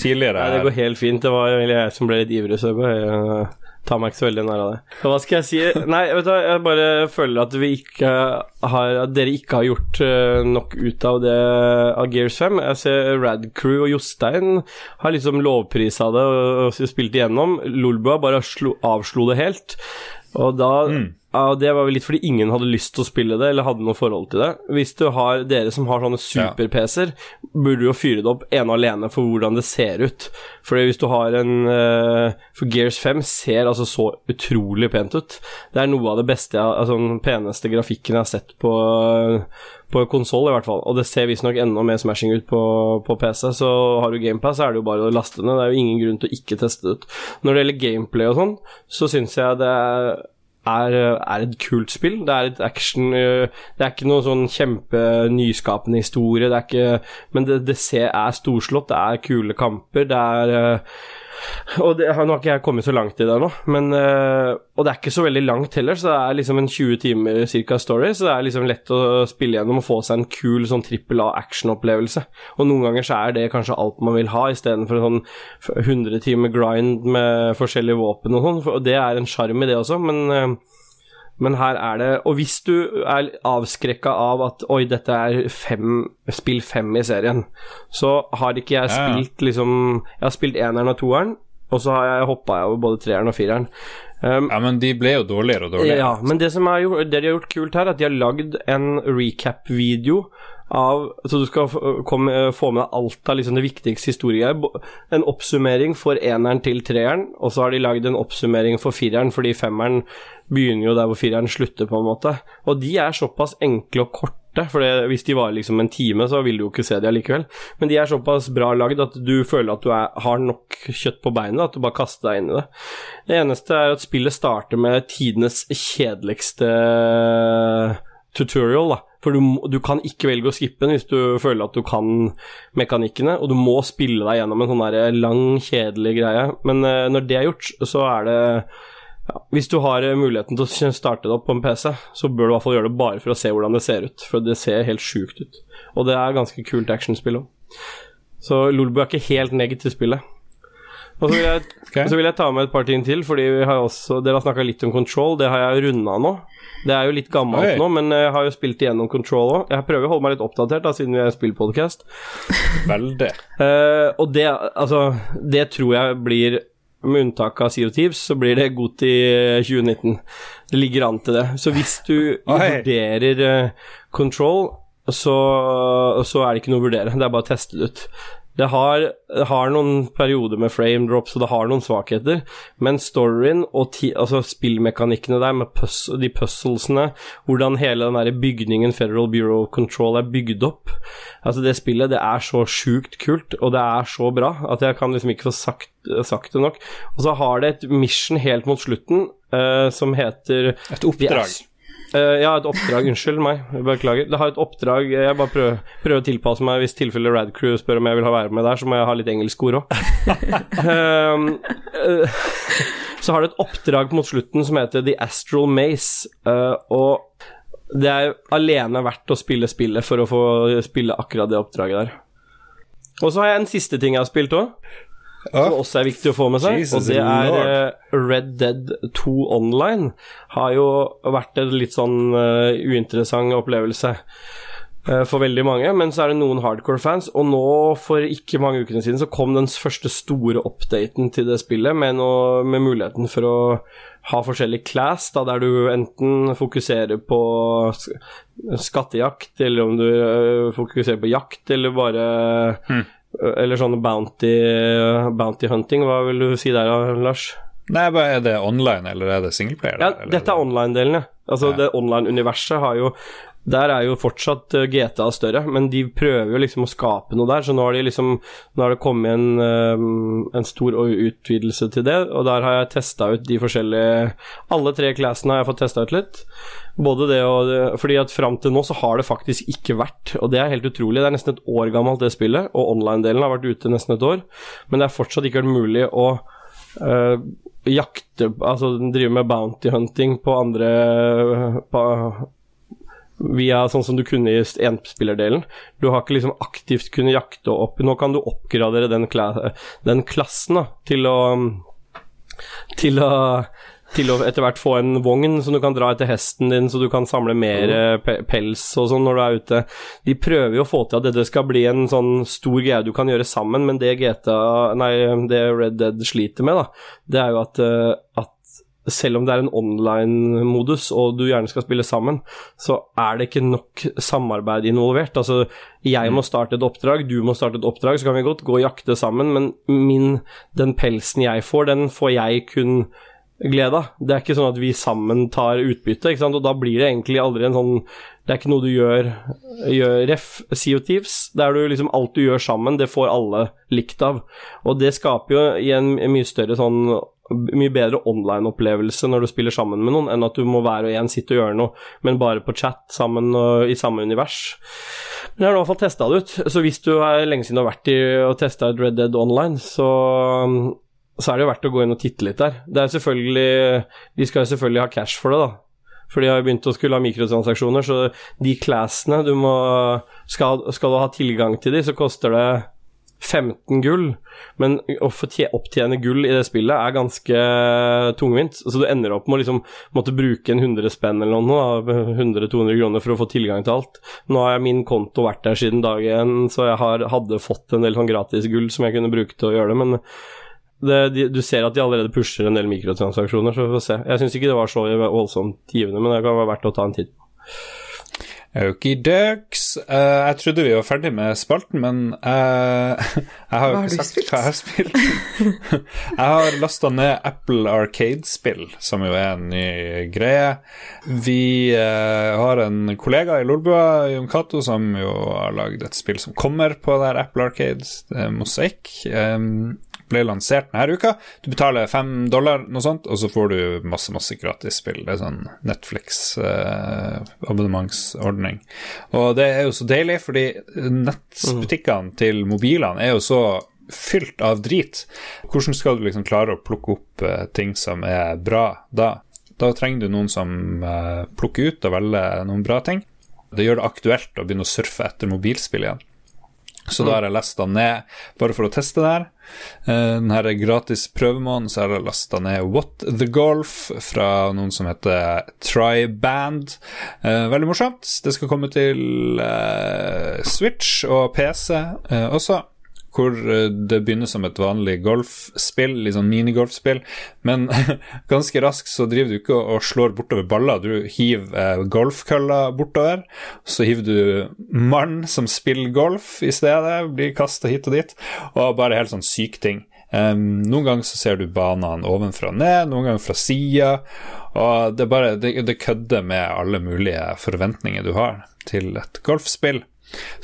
Speaker 2: tidligere.
Speaker 3: Nei, det går helt fint. Det var egentlig jeg som ble litt ivrig, så jeg helt tar meg ikke så veldig nær av det. Hva skal jeg si? Nei, vet du, jeg bare føler at vi ikke har At dere ikke har gjort eh, nok ut av det av Gears 5. Jeg ser Radcrew og Jostein har liksom lovprisa det og, og spilt igjennom. Lolbua bare slo, avslo det helt. Og da
Speaker 2: Mm.
Speaker 3: Ja, Det var vel litt fordi ingen hadde lyst til å spille det, eller hadde noe forhold til det. Hvis du har dere som har sånne super-PC-er, burde du jo fyre det opp ene og alene for hvordan det ser ut. Fordi hvis du har en eh, For Gears 5 ser altså så utrolig pent ut. Det er noe av det beste, altså den peneste grafikken jeg har sett på på konsoll, i hvert fall. Og det ser visstnok enda mer smashing ut på, på PC. Så har du GamePass, så er det jo bare å laste ned. Det er jo ingen grunn til å ikke teste det ut. Når det gjelder gameplay og sånn, så syns jeg det er er, er et kult spill. Det er et action øh, Det er ikke noe sånn kjempenyskapende historie, det er ikke Men det, det er storslått, det er kule kamper, det er øh, og det, Nå har ikke jeg kommet så langt i det nå, men øh, Og det er ikke så veldig langt heller, så det er liksom en 20 timer cirka story, så det er liksom lett å spille gjennom og få seg en kul sånn trippel A-action-opplevelse. Og noen ganger så er det kanskje alt man vil ha, istedenfor en sånn 100 timer grind med forskjellige våpen og sånn, og det er en sjarm i det også, men øh, men her er det Og hvis du er avskrekka av at oi, dette er fem, spill fem i serien, så har ikke jeg spilt liksom Jeg har spilt eneren og toeren, og så har jeg hoppa over både treeren og fireren. Um,
Speaker 2: Ja, men de ble jo dårligere og dårligere.
Speaker 3: ja, men det som er gjort, det de har gjort kult her, er at de har lagd en recap-video av Så du skal komme, få med deg alt av liksom det viktigste historiegreier. En oppsummering for eneren til treeren, og så har de lagd en oppsummering for fireren, fordi femmeren begynner jo der hvor fireren slutter, på en måte. Og de er såpass enkle og korte, for det, hvis de var liksom en time, så vil du jo ikke se de allikevel. Men de er såpass bra lagd at du føler at du er, har nok kjøtt på beinet, at du bare kaster deg inn i det. Det eneste er at spillet starter med tidenes kjedeligste tutorial, da. For du, du kan ikke velge å skippe den hvis du føler at du kan mekanikkene, og du må spille deg gjennom en sånn der lang, kjedelig greie. Men uh, når det er gjort, så er det ja, Hvis du har eh, muligheten til å starte det opp på en PC, så bør du i hvert fall gjøre det bare for å se hvordan det ser ut, for det ser helt sjukt ut. Og det er ganske kult actionspill òg. Så Lolbu er ikke helt negativt spillet. Og så vil, jeg,
Speaker 2: okay.
Speaker 3: så vil jeg ta med et par ting til, fordi vi har også, dere har snakka litt om Control. Det har jeg runda nå. Det er jo litt gammelt
Speaker 2: Oi.
Speaker 3: nå, men jeg har jo spilt igjennom Control òg. Jeg prøver å holde meg litt oppdatert, da, siden vi er spillpodkast.
Speaker 2: Veldig.
Speaker 3: Uh, og det, altså, det tror jeg blir med unntak av Sea of Thieves, så blir det godt i 2019. Det ligger an til det. Så hvis du vurderer eh, Control, så, så er det ikke noe å vurdere. Det er bare å teste det ut. Det har, har noen perioder med frame drops, og det har noen svakheter, men storyen og ti, altså spillmekanikkene der, med pus, de puzzlesene, hvordan hele den der bygningen Federal Bureau of Control er bygd opp Altså, det spillet, det er så sjukt kult, og det er så bra, at jeg kan liksom ikke få sagt, sagt det nok. Og så har det et mission helt mot slutten uh, som heter
Speaker 2: Et oppdrag.
Speaker 3: Eh, har et oppdrag. Unnskyld meg, beklager. Det har et oppdrag Jeg bare prøver, prøver å tilpasse meg hvis tilfelle Radcrew spør om jeg vil ha være med der, så må jeg ha litt engelsk ord òg. så har du et oppdrag mot slutten som heter The Astral Maze, eh, og det er alene verdt å spille spillet for å få spille akkurat det oppdraget der. Og så har jeg en siste ting jeg har spilt òg, som også er viktig å få med seg,
Speaker 2: Jesus
Speaker 3: og det er eh, Red Dead 2 Online. Har jo vært en litt sånn uh, uinteressant opplevelse uh, for veldig mange, men så er det noen hardcore-fans, og nå for ikke mange ukene siden så kom den første store updaten til det spillet, med, noe, med muligheten for å ha forskjellig class, da, der du enten fokuserer på skattejakt, eller om du fokuserer på jakt, eller bare Eller sånn bounty, bounty hunting, hva vil du si der, Lars?
Speaker 2: Nei, er det online, eller er det singleplayer?
Speaker 3: Ja, dette er online-delen, ja. Altså,
Speaker 2: Ja.
Speaker 3: det online-universet har jo Der er jo fortsatt eh, GTA større, men de prøver jo liksom å skape noe der. Så nå har, de liksom, nå har det kommet en, eh, en stor utvidelse til det, og der har jeg testa ut de forskjellige Alle tre classene har jeg fått testa ut litt. Både det og Fordi at fram til nå så har det faktisk ikke vært, og det er helt utrolig. Det er nesten et år gammelt, det spillet, og online-delen har vært ute nesten et år, men det er fortsatt ikke vært mulig å øh, jakte Altså drive med bounty hunting på andre på, via sånn som du kunne i enspillerdelen. Du har ikke liksom aktivt kunnet jakte opp Nå kan du oppgradere den, kla den klassen da, til å til å til å etter hvert få en vogn som du kan dra etter hesten din, så du kan samle mer mm. pe pels og sånn når du er ute. De prøver jo å få til at dette skal bli en sånn stor greie du kan gjøre sammen, men det GTA, nei, det Red Dead sliter med, da, det er jo at, eh, at selv om det er en online-modus og du gjerne skal spille sammen, så er det ikke nok samarbeid involvert. Altså, jeg må starte et oppdrag, du må starte et oppdrag, så kan vi godt gå og jakte sammen, men min, den pelsen jeg får, den får jeg kun glede av. Det er ikke sånn at vi sammen tar utbytte, ikke sant? og da blir det egentlig aldri en sånn Det er ikke noe du gjør, gjør Ref, Sea of Thieves, der du liksom alt du gjør sammen, det får alle likt av. Og det skaper jo i en, en mye større sånn mye bedre online-opplevelse når du spiller sammen med noen, enn at du må hver og en sitte og gjøre noe, men bare på chat sammen og i samme univers. Men jeg har i hvert fall testa det ut, så hvis du er lenge siden du har vært i og testa et Red Dead Online, så, så er det jo verdt å gå inn og titte litt der. Det er selvfølgelig De skal jo selvfølgelig ha cash for det, da. For de har jo begynt å skulle ha mikrotransaksjoner, så de classene du må skal, skal du ha tilgang til de, så koster det 15 gull, men å opptjene gull i det spillet er ganske tungvint. Så du ender opp med å liksom måtte bruke en 100 spenn eller noe, 100-200 kroner for å få tilgang til alt. Nå har min konto vært der siden dag én, så jeg har, hadde fått en del sånn gratis gull som jeg kunne bruke til å gjøre det, men det, de, du ser at de allerede pusher en del mikrotransaksjoner, så vi får se. Jeg syns ikke det var så voldsomt givende, men det kan være verdt å ta en titt på.
Speaker 2: Okidøks. Uh, eh, jeg trodde vi var ferdig med spalten, men uh, jeg har jo ikke sagt hva jeg har spilt. jeg har lasta ned Apple Arcade-spill, som jo er en ny greie. Vi uh, har en kollega i Lolbua, Jon Cato, som jo har lagd et spill som kommer på der Apple Arcade, Mosaikk. Um, ble lansert denne uka. Du betaler fem dollar, noe sånt, og så får du masse masse gratis spill. Det er sånn Netflix-abonnementsordning. Eh, og det er jo så deilig, fordi nettbutikkene mm. til mobilene er jo så fylt av drit. Hvordan skal du liksom klare å plukke opp eh, ting som er bra da? Da trenger du noen som eh, plukker ut og velger noen bra ting. Det gjør det aktuelt å begynne å surfe etter mobilspill igjen. Så da har jeg lasta ned, bare for å teste det her. Uh, den her gratis prøvemåneden, så har jeg lasta ned What the Golf fra noen som heter Triband. Uh, veldig morsomt. Det skal komme til uh, Switch og PC også hvor eh, det begynner som et vanlig golfspill, litt sånn minigolfspill, men ganske raskt så driver du ikke og slår bortover baller, du hiver eh, golfkølla bortover, så hiver du mann som spiller golf i stedet, blir kasta hit og dit, og bare helt sånn syk ting. Noen ganger så ser du banene ovenfra og ned, noen ganger fra sida. Og det, bare, det, det kødder med alle mulige forventninger du har til et golfspill.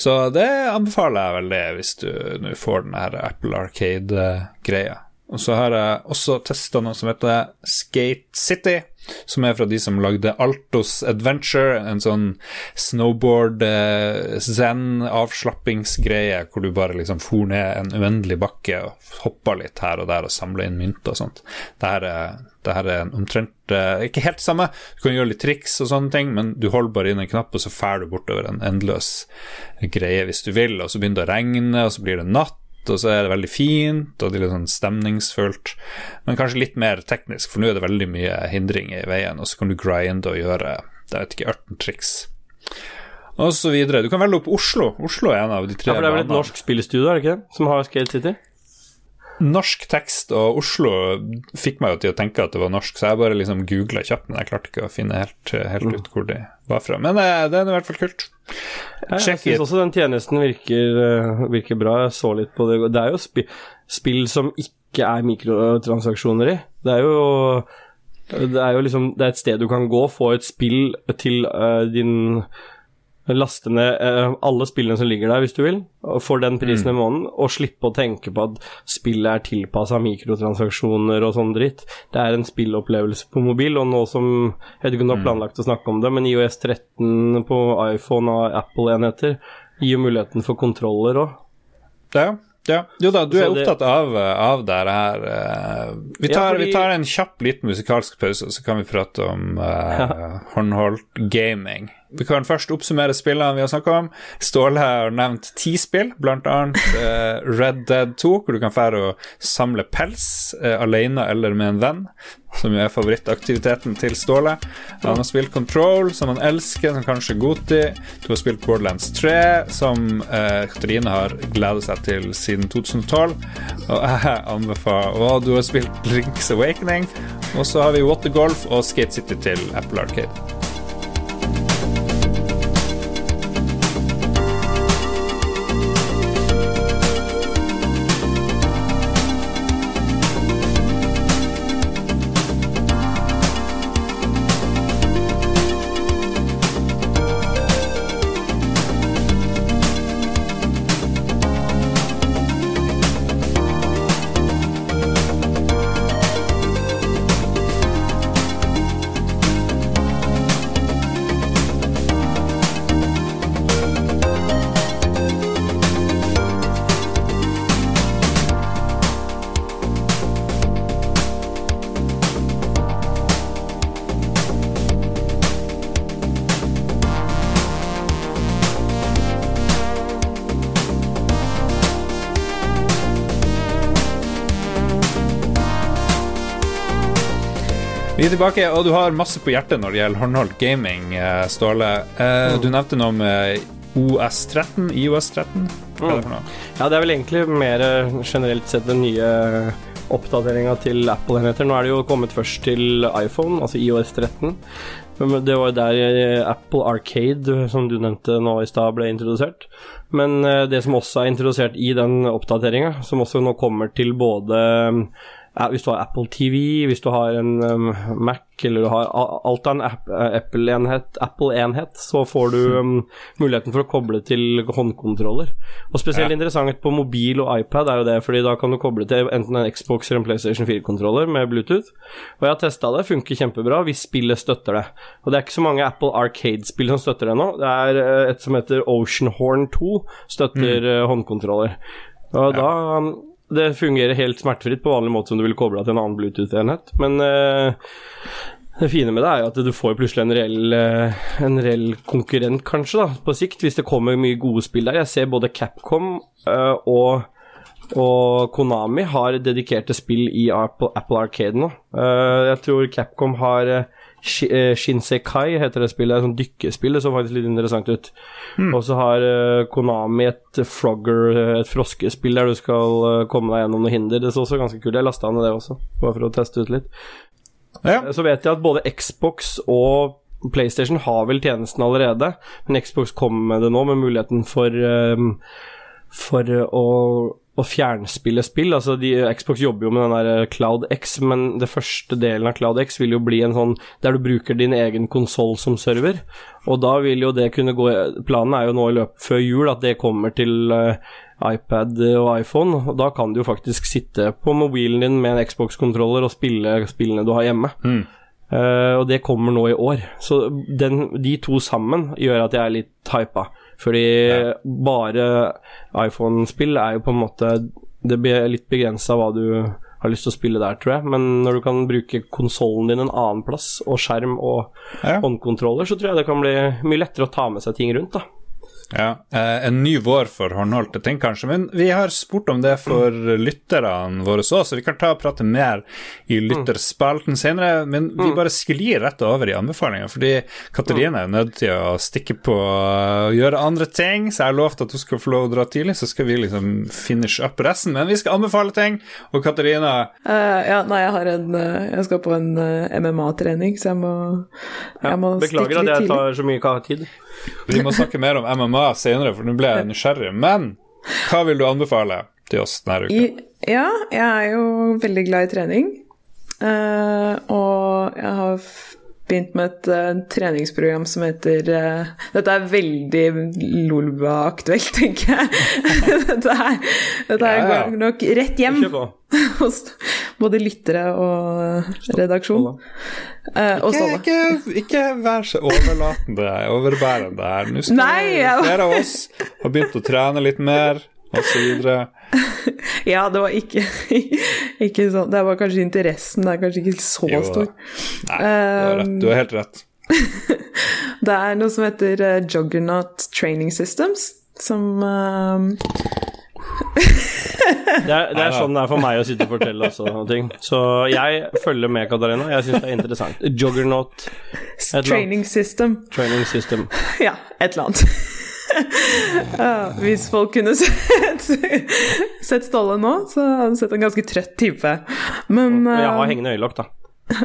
Speaker 2: Så det anbefaler jeg veldig hvis du nå får den her Apple Arcade-greia. Og så har jeg også testa noe som heter Skate City, som er fra de som lagde Altos Adventure, en sånn snowboard-zen-avslappingsgreie hvor du bare liksom for ned en uendelig bakke og hoppa litt her og der og samla inn mynt og sånt. Det her er, det her er omtrent eh, ikke helt samme, du kan gjøre litt triks og sånne ting, men du holder bare inn en knapp, og så fær du bortover en endeløs greie hvis du vil, og så begynner det å regne, og så blir det natt og så er det veldig fint og det er litt sånn stemningsfullt, men kanskje litt mer teknisk, for nå er det veldig mye hindringer i veien, og så kan du grinde og gjøre det vet ikke, ørtentriks. Og så videre. Du kan velge opp Oslo. Oslo er en av de tre
Speaker 3: Ja, for det er vel et norsk spillestudio, er det ikke det, som har Scale City?
Speaker 2: Norsk tekst og Oslo fikk meg jo til å tenke at det var norsk, så jeg bare liksom googla kjapt, men jeg klarte ikke å finne helt, helt mm. ut hvor de var fra. Men eh, det er i hvert fall kult.
Speaker 3: jeg syns også den tjenesten virker, eh, virker, bra. Jeg så litt på det. Det er jo spi spill som ikke er mikrotransaksjoner i. Det er jo det er jo liksom Det er et sted du kan gå, få et spill til uh, din laste ned eh, alle spillene som ligger der, hvis du vil, for den prisen i måneden, og slippe å tenke på at spillet er tilpassa mikrotransaksjoner og sånn dritt. Det er en spillopplevelse på mobil, og nå som Jeg vet ikke om du har planlagt å snakke om det, men IOS 13 på iPhone og Apple-enheter gir muligheten for kontroller òg.
Speaker 2: Ja, ja. Jo da, du er
Speaker 3: det-
Speaker 2: opptatt av, av det her. Vi Vi
Speaker 3: Ja,
Speaker 2: tar,
Speaker 3: fordi-
Speaker 2: vi tar en kjapp liten musikalsk pause, så kan vi prate om uh, håndholdt gaming. Vi kan først oppsummere spillene vi har snakka om. Ståle har nevnt ti spill, blant annet eh, Red Dead 2, hvor du kan fære og samle pels uh, alene eller med en venn, som jo er favorittaktiviteten til Ståle. Han har spilt Control, som han elsker, som kanskje Goti. Du har spilt Borderlands 3, som uh, Katrine har gledet seg til siden 2012. Og jeg anbefaler Og du har spilt Link's Awakening. Og så har vi Watergolf og Skate City til Apple Arcade. Tilbake, og du har masse på hjertet når det gjelder håndholdt gaming, eh, Ståle. Eh, Du nevnte noe med OS13, IOS13. Hva er det for noe?
Speaker 3: Ja, det er vel egentlig mer eh, generelt sett den nye oppdateringa til Apple-enheter. Nå er det jo kommet først til iPhone, altså IOS 13. Det var jo der Apple Arcade, som du nevnte nå i stad, ble introdusert. Men det som også er introdusert i den oppdateringa, som også nå kommer til både hvis du har Apple TV, hvis du har en um, Mac eller du har alt av en eh, Apple-enhet, Apple-enhet, så får du um, muligheten for å koble til håndkontroller. Og spesielt
Speaker 2: Ja.
Speaker 3: interessant på mobil og iPad er jo det, fordi da kan du koble til enten en Xbox eller en PlayStation 4-kontroller med Bluetooth. Og jeg har testa det, funker kjempebra hvis spillet støtter det. Og det er ikke så mange Apple Arcade-spill som støtter det nå. Det er eh, et som heter Oceanhorn 2, støtter mm. håndkontroller. Og da um, det fungerer helt smertefritt på vanlig måte som du ville kobla til en annen Bluetooth-enhet. Men uh, det fine med det er jo at du får plutselig en reell, eh, en reell konkurrent, kanskje, da, på sikt, hvis det kommer mye gode spill der. Jeg ser både Capcom eh, og og Konami har dedikerte spill i Apple, Apple Arcade nå. Jeg tror Capcom har eh, Shinsekai, heter det spillet. Det er sånn dykkespill. Det så faktisk litt interessant ut. Og så har eh, Konami et Frogger, eh, et froskespill der du skal komme deg gjennom noen hinder. Det så også ganske kult Jeg lasta ned det også, bare for å teste ut litt.
Speaker 2: Ja.
Speaker 3: Så vet jeg at både Xbox og PlayStation har vel tjenesten allerede, men Xbox kommer med det nå, med muligheten for um, for å, å fjernspille spill. Altså de, Xbox jobber jo med den der Cloud X, men det første delen av Cloud X vil jo bli en sånn der du bruker din egen konsoll som server. Og da vil jo det kunne gå Planen er jo nå i løpet før jul at det kommer til uh, iPad og iPhone. Og da kan du jo faktisk sitte på mobilen din med en Xbox-kontroller og spille spillene du har hjemme. Eh, og det kommer nå i år. Så den, de to sammen gjør at jeg er litt hypa. Fordi bare iPhone-spill er jo på en måte Det blir litt begrensa hva du har lyst til å spille der, tror jeg. Men når du kan bruke konsollen din en annen plass, og skjerm og
Speaker 2: Ja.
Speaker 3: håndkontroller, så tror jeg det kan bli mye lettere å ta med seg ting rundt, da.
Speaker 2: Ja, eh, En ny vår for håndholdte ting, kanskje. Men vi har spurt om det for lytterne våre òg, så vi kan ta og prate mer i lytterspalten senere. Men vi bare sklir rett over i anbefalinger, fordi Katarina er nødt til å stikke på og gjøre andre ting. Så jeg har lovt at hun skal få lov å dra tidlig, så skal vi liksom finish up resten. Men vi skal anbefale ting, og Katarina
Speaker 4: uh, ja, nei, jeg har en eh, Jeg skal på en MMA-trening, så jeg må, jeg må
Speaker 3: Beklager
Speaker 4: stikke
Speaker 3: at jeg tar så mye tid.
Speaker 2: Vi må snakke mer om MMA senere, for nå ble jeg nysgjerrig. Men hva vil du anbefale til oss denne uka?
Speaker 4: I, ja, jeg er jo veldig glad i trening. Uh, og jeg har begynt med et uh, treningsprogram som heter uh, Dette er veldig Lolba-aktuelt, tenker jeg. dette er, dette her
Speaker 2: Ja, ja.
Speaker 4: går nok rett hjem hos både lyttere og redaksjon. Uh, og
Speaker 2: Ikke, ikke, ikke vær så overlatende, overbærende her. Nå skal
Speaker 4: Nei, jeg-
Speaker 2: flere av oss har begynt å trene litt mer, osv.
Speaker 4: Ja, det var ikke, ikke sånn Det var kanskje interessen, det er kanskje ikke så
Speaker 2: Jo
Speaker 4: stor.
Speaker 2: Nei, du har, du har helt rett.
Speaker 4: Det er noe som heter eh, Juggernaut Training Systems, som eh,
Speaker 3: Det er, det er sånn det er for meg å sitte og fortelle også, noen ting. Så jeg følger med, Katarina. Jeg syns det er interessant. Juggernaut.
Speaker 4: Training System.
Speaker 3: Training System.
Speaker 4: Ja, et eller annet. Ja, hvis folk kunne sett, sett Ståle nå, så hadde de sett en ganske trøtt type. Men
Speaker 3: jeg har
Speaker 4: eh,
Speaker 3: hengende øyelokk, da.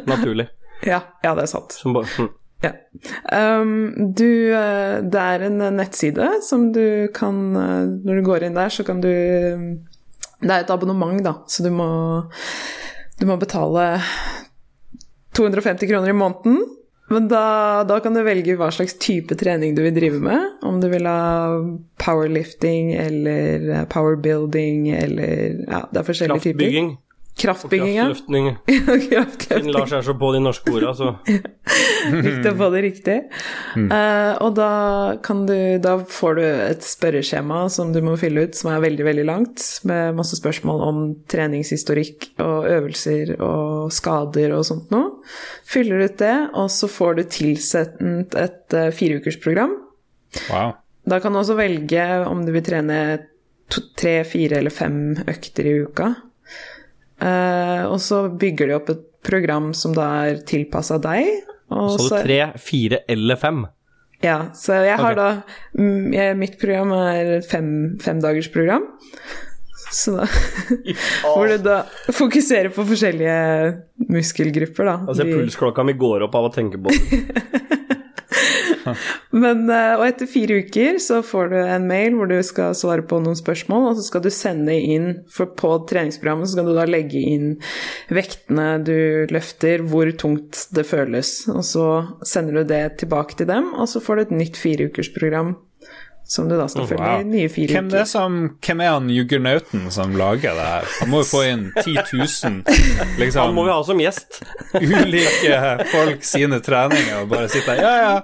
Speaker 3: Naturlig.
Speaker 4: ja, ja, det er sant.
Speaker 3: Som bare, hm.
Speaker 4: Ja. Um, du, eh, det er en nettside som du kan eh, Når du går inn der, så kan du Det er et abonnement, da, så du må Du må betale 250 kroner i måneden. Men da, da kan du velge hva slags type trening du vil drive med. Om du vil ha powerlifting eller eh, powerbuilding eller Ja, det er forskjellige typer.
Speaker 3: Kraftbygging.
Speaker 4: Kraftbygging, ja.
Speaker 3: Kraftløftning.
Speaker 4: Kraftløftning.
Speaker 3: Siden Lars er så på de norske orda, så
Speaker 4: Viktig å få det riktig. Eh, og da, kan du, da får du et spørreskjema som du må fylle ut, som er veldig veldig langt, med masse spørsmål om treningshistorikk og øvelser og skader og sånt noe. Fyller ut det, og så får du tilsendt et uh, fireukersprogram.
Speaker 2: Wow.
Speaker 4: Da kan du også velge om du vil trene to, tre, fire eller fem økter i uka. Eh, og så bygger de opp et program som da er tilpassa deg. Og
Speaker 3: så
Speaker 4: er
Speaker 3: det tre, fire eller fem.
Speaker 4: ja, så jeg har
Speaker 3: okay.
Speaker 4: da mm, jeg, Mitt program er et fem, femdagersprogram. Så da Hvor du da fokuserer på forskjellige muskelgrupper, da.
Speaker 3: Altså,
Speaker 4: De-
Speaker 3: pulsklokka mi går opp av å tenke på det.
Speaker 4: Men, eh, og etter fire uker så får du en mail hvor du skal svare på noen spørsmål, og så skal du sende inn for På treningsprogrammet så skal du da legge inn vektene du løfter, hvor tungt det føles. Og så sender du det tilbake til dem, og så får du et nytt fireukersprogram som du da skal følge
Speaker 2: Wow.
Speaker 4: i nye fire
Speaker 2: Hvem, uker. er som, hvem er han juggernauten som lager det her? Han må jo få inn 10 000
Speaker 3: Han
Speaker 2: liksom,
Speaker 3: må vi ha som gjest.
Speaker 2: ulike folk sine treninger og bare sitte der Ja, ja,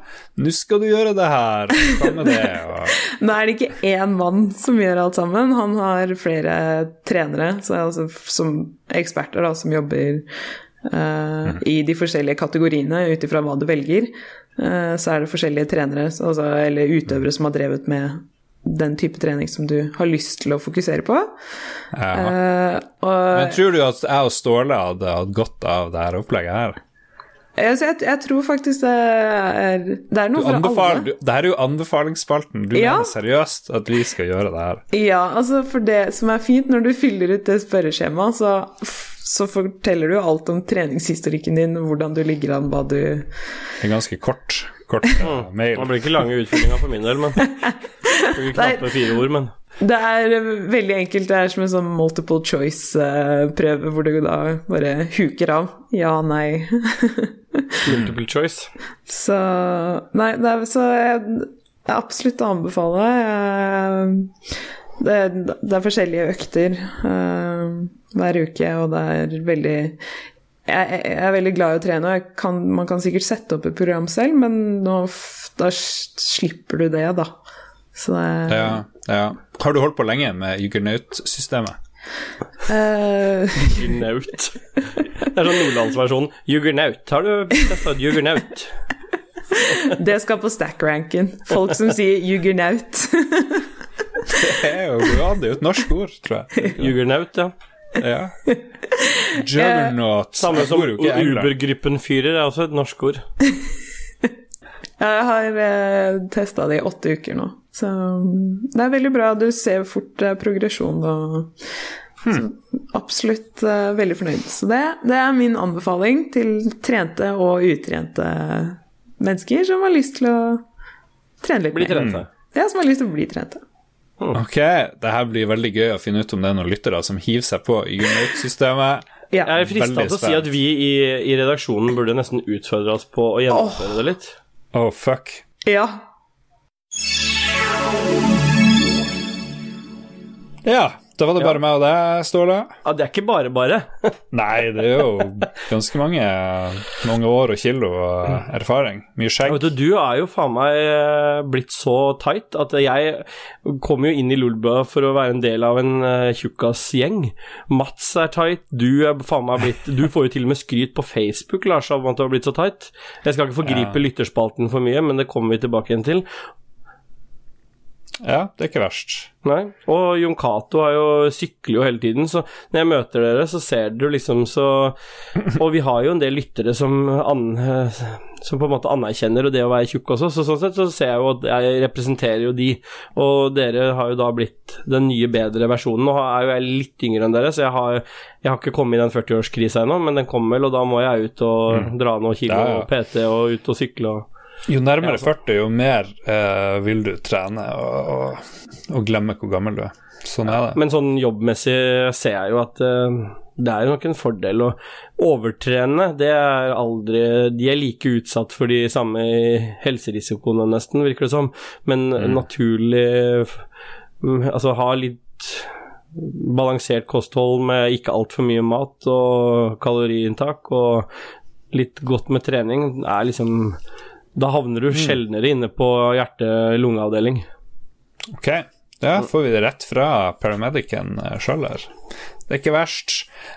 Speaker 2: nå skal du gjøre det her. Hva med det? Og,
Speaker 4: Nå er det ikke én mann som gjør alt sammen, han har flere trenere så er altså, som eksperter da, som jobber eh, i de forskjellige kategoriene ut ifra hva du velger. Eh, så er det forskjellige trenere altså, eller utøvere som har drevet med den type trening som du har lyst til å fokusere på. Eh, og
Speaker 2: Men tror du at jeg og Ståle hadde hatt godt av det her opplegget her?
Speaker 4: jeg, jeg, jeg tror faktisk det er, det er noe for alle.
Speaker 2: du, det her er jo anbefalingsspalten. Du
Speaker 4: Ja.
Speaker 2: mener seriøst at vi skal gjøre det her?
Speaker 4: Ja, altså for det som er fint når du fyller ut det spørreskjemaet, så, så forteller du alt om treningshistorikken din, hvordan du ligger an, hva du
Speaker 2: Det er ganske kort, kort uh, mail.
Speaker 3: Det blir ikke lange utfyllinger for min del, men knappe fire ord, men
Speaker 4: Det er eh, veldig enkelt. Det er som en sånn multiple choice-prøve, hvor du da bare huker av. Ja, nei.
Speaker 3: multiple choice.
Speaker 4: Så Nei, det er, så jeg, jeg absolutt å anbefale. Jeg, det, det er forskjellige økter uh, hver uke, og det er veldig jeg, jeg er veldig glad i å trene, og jeg kan, man kan sikkert sette opp et program selv, men nå, da slipper du det, da. Så det
Speaker 2: Ja, ja. Har du holdt på lenge med Juggernaut-systemet?
Speaker 4: eh,
Speaker 3: Juggernaut. Det er sånn nordlandsversjonen. Juggernaut. Har du testa ut Juggernaut?
Speaker 4: Det skal på stack-ranken. Folk som sier juggernaut.
Speaker 2: Det er jo bra. det er jo et norsk ord, tror jeg.
Speaker 3: Juggernaut, ja.
Speaker 2: Ja. Juggernaut.
Speaker 3: Samme som Ubergruppenfyrer er også et norsk ord.
Speaker 4: Jeg har eh, testa det i åtte uker nå, så det er veldig bra. Du ser fort eh, progresjon og hmm. Absolutt eh, veldig fornøyd. Så det, det er min anbefaling til trente og utrente mennesker som har lyst til å trene litt
Speaker 3: Bli
Speaker 4: mer.
Speaker 3: trente.
Speaker 4: Ja, som har lyst til å bli trente.
Speaker 2: Ok, det her blir veldig gøy å finne ut om det er noen lyttere som hiver seg på Juggernaut-systemet.
Speaker 4: Ja.
Speaker 3: Jeg er frista til å si at vi i, i redaksjonen burde nesten utfordre oss på å gjennomføre det litt.
Speaker 2: Oh, fuck.
Speaker 4: Ja.
Speaker 2: Ja, da var det bare meg og deg, Ståle.
Speaker 3: Ja, det er ikke bare bare.
Speaker 2: Nei, det er jo ganske mange, mange år og kilo og erfaring. Mye
Speaker 3: Ja,
Speaker 2: skjegg.
Speaker 3: Ja, du, du er jo faen meg eh, blitt så tight at jeg kom jo inn i Lulba for å være en del av en uh, tjukkasgjeng. Mats er tight, du er faen meg blitt Du får jo til og med skryt på Facebook, Lars, av at du har blitt så tight. Jeg skal ikke forgripe lytterspalten for mye, men det kommer vi tilbake igjen til.
Speaker 2: Ja, det er ikke verst.
Speaker 3: Nei, og Jon Cato er sykler jo hele tiden, så når jeg møter dere, så ser du liksom så Og vi har jo en del lyttere som, an, som på en måte anerkjenner det å være tjukk også, så sånn sett så ser jeg jo at jeg representerer jo de, og dere har jo da blitt den nye, bedre versjonen. Nå er jo jeg litt yngre enn dere, så jeg har, jeg har ikke kommet i den 40-årskrisa ennå, men den kommer vel, og da må jeg ut og dra noen kilo
Speaker 2: Ja, ja.
Speaker 3: og PT og ut og sykle og
Speaker 2: Jo nærmere
Speaker 3: Ja, altså.
Speaker 2: 40, jo mer eh, vil du trene og, og, og glemme hvor gammel du er. Sånn er det.
Speaker 3: Men sånn jobbmessig ser jeg jo at eh, det er nok en fordel å overtrene. Det er aldri De er like utsatt for de samme helserisikoene, nesten, virker det som. Men naturlig mm, Altså ha litt balansert kosthold med ikke altfor mye mat og kaloriinntak og litt godt med trening er liksom Da havner du sjeldnere inne på hjerte-lungeavdeling.
Speaker 2: Ok, da får vi det rett fra paramedicen sjøl her. Det er ikke verst.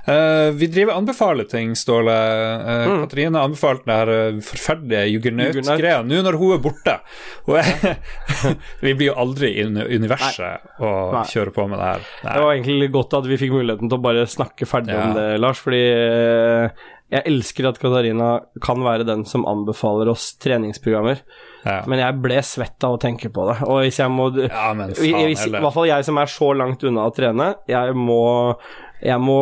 Speaker 2: Uh, vi driver anbefaler ting, Ståle. Eh, Katrine har anbefalt den her eh, forferdelige juggernaut-greia. Nå når hun er borte Vi blir jo aldri i universet universet å
Speaker 3: Nei.
Speaker 2: kjøre på med det her.
Speaker 3: Det var egentlig godt at vi fikk muligheten til å bare snakke ferdig
Speaker 2: Ja.
Speaker 3: om det, Lars, fordi eh, jeg elsker at Katarina kan være den som anbefaler oss treningsprogrammer,
Speaker 2: Ja.
Speaker 3: men jeg ble svett av å tenke på det. Og hvis jeg må
Speaker 2: Ja, faen
Speaker 3: hvis, I hvert fall jeg som er så langt unna å trene, jeg må, jeg må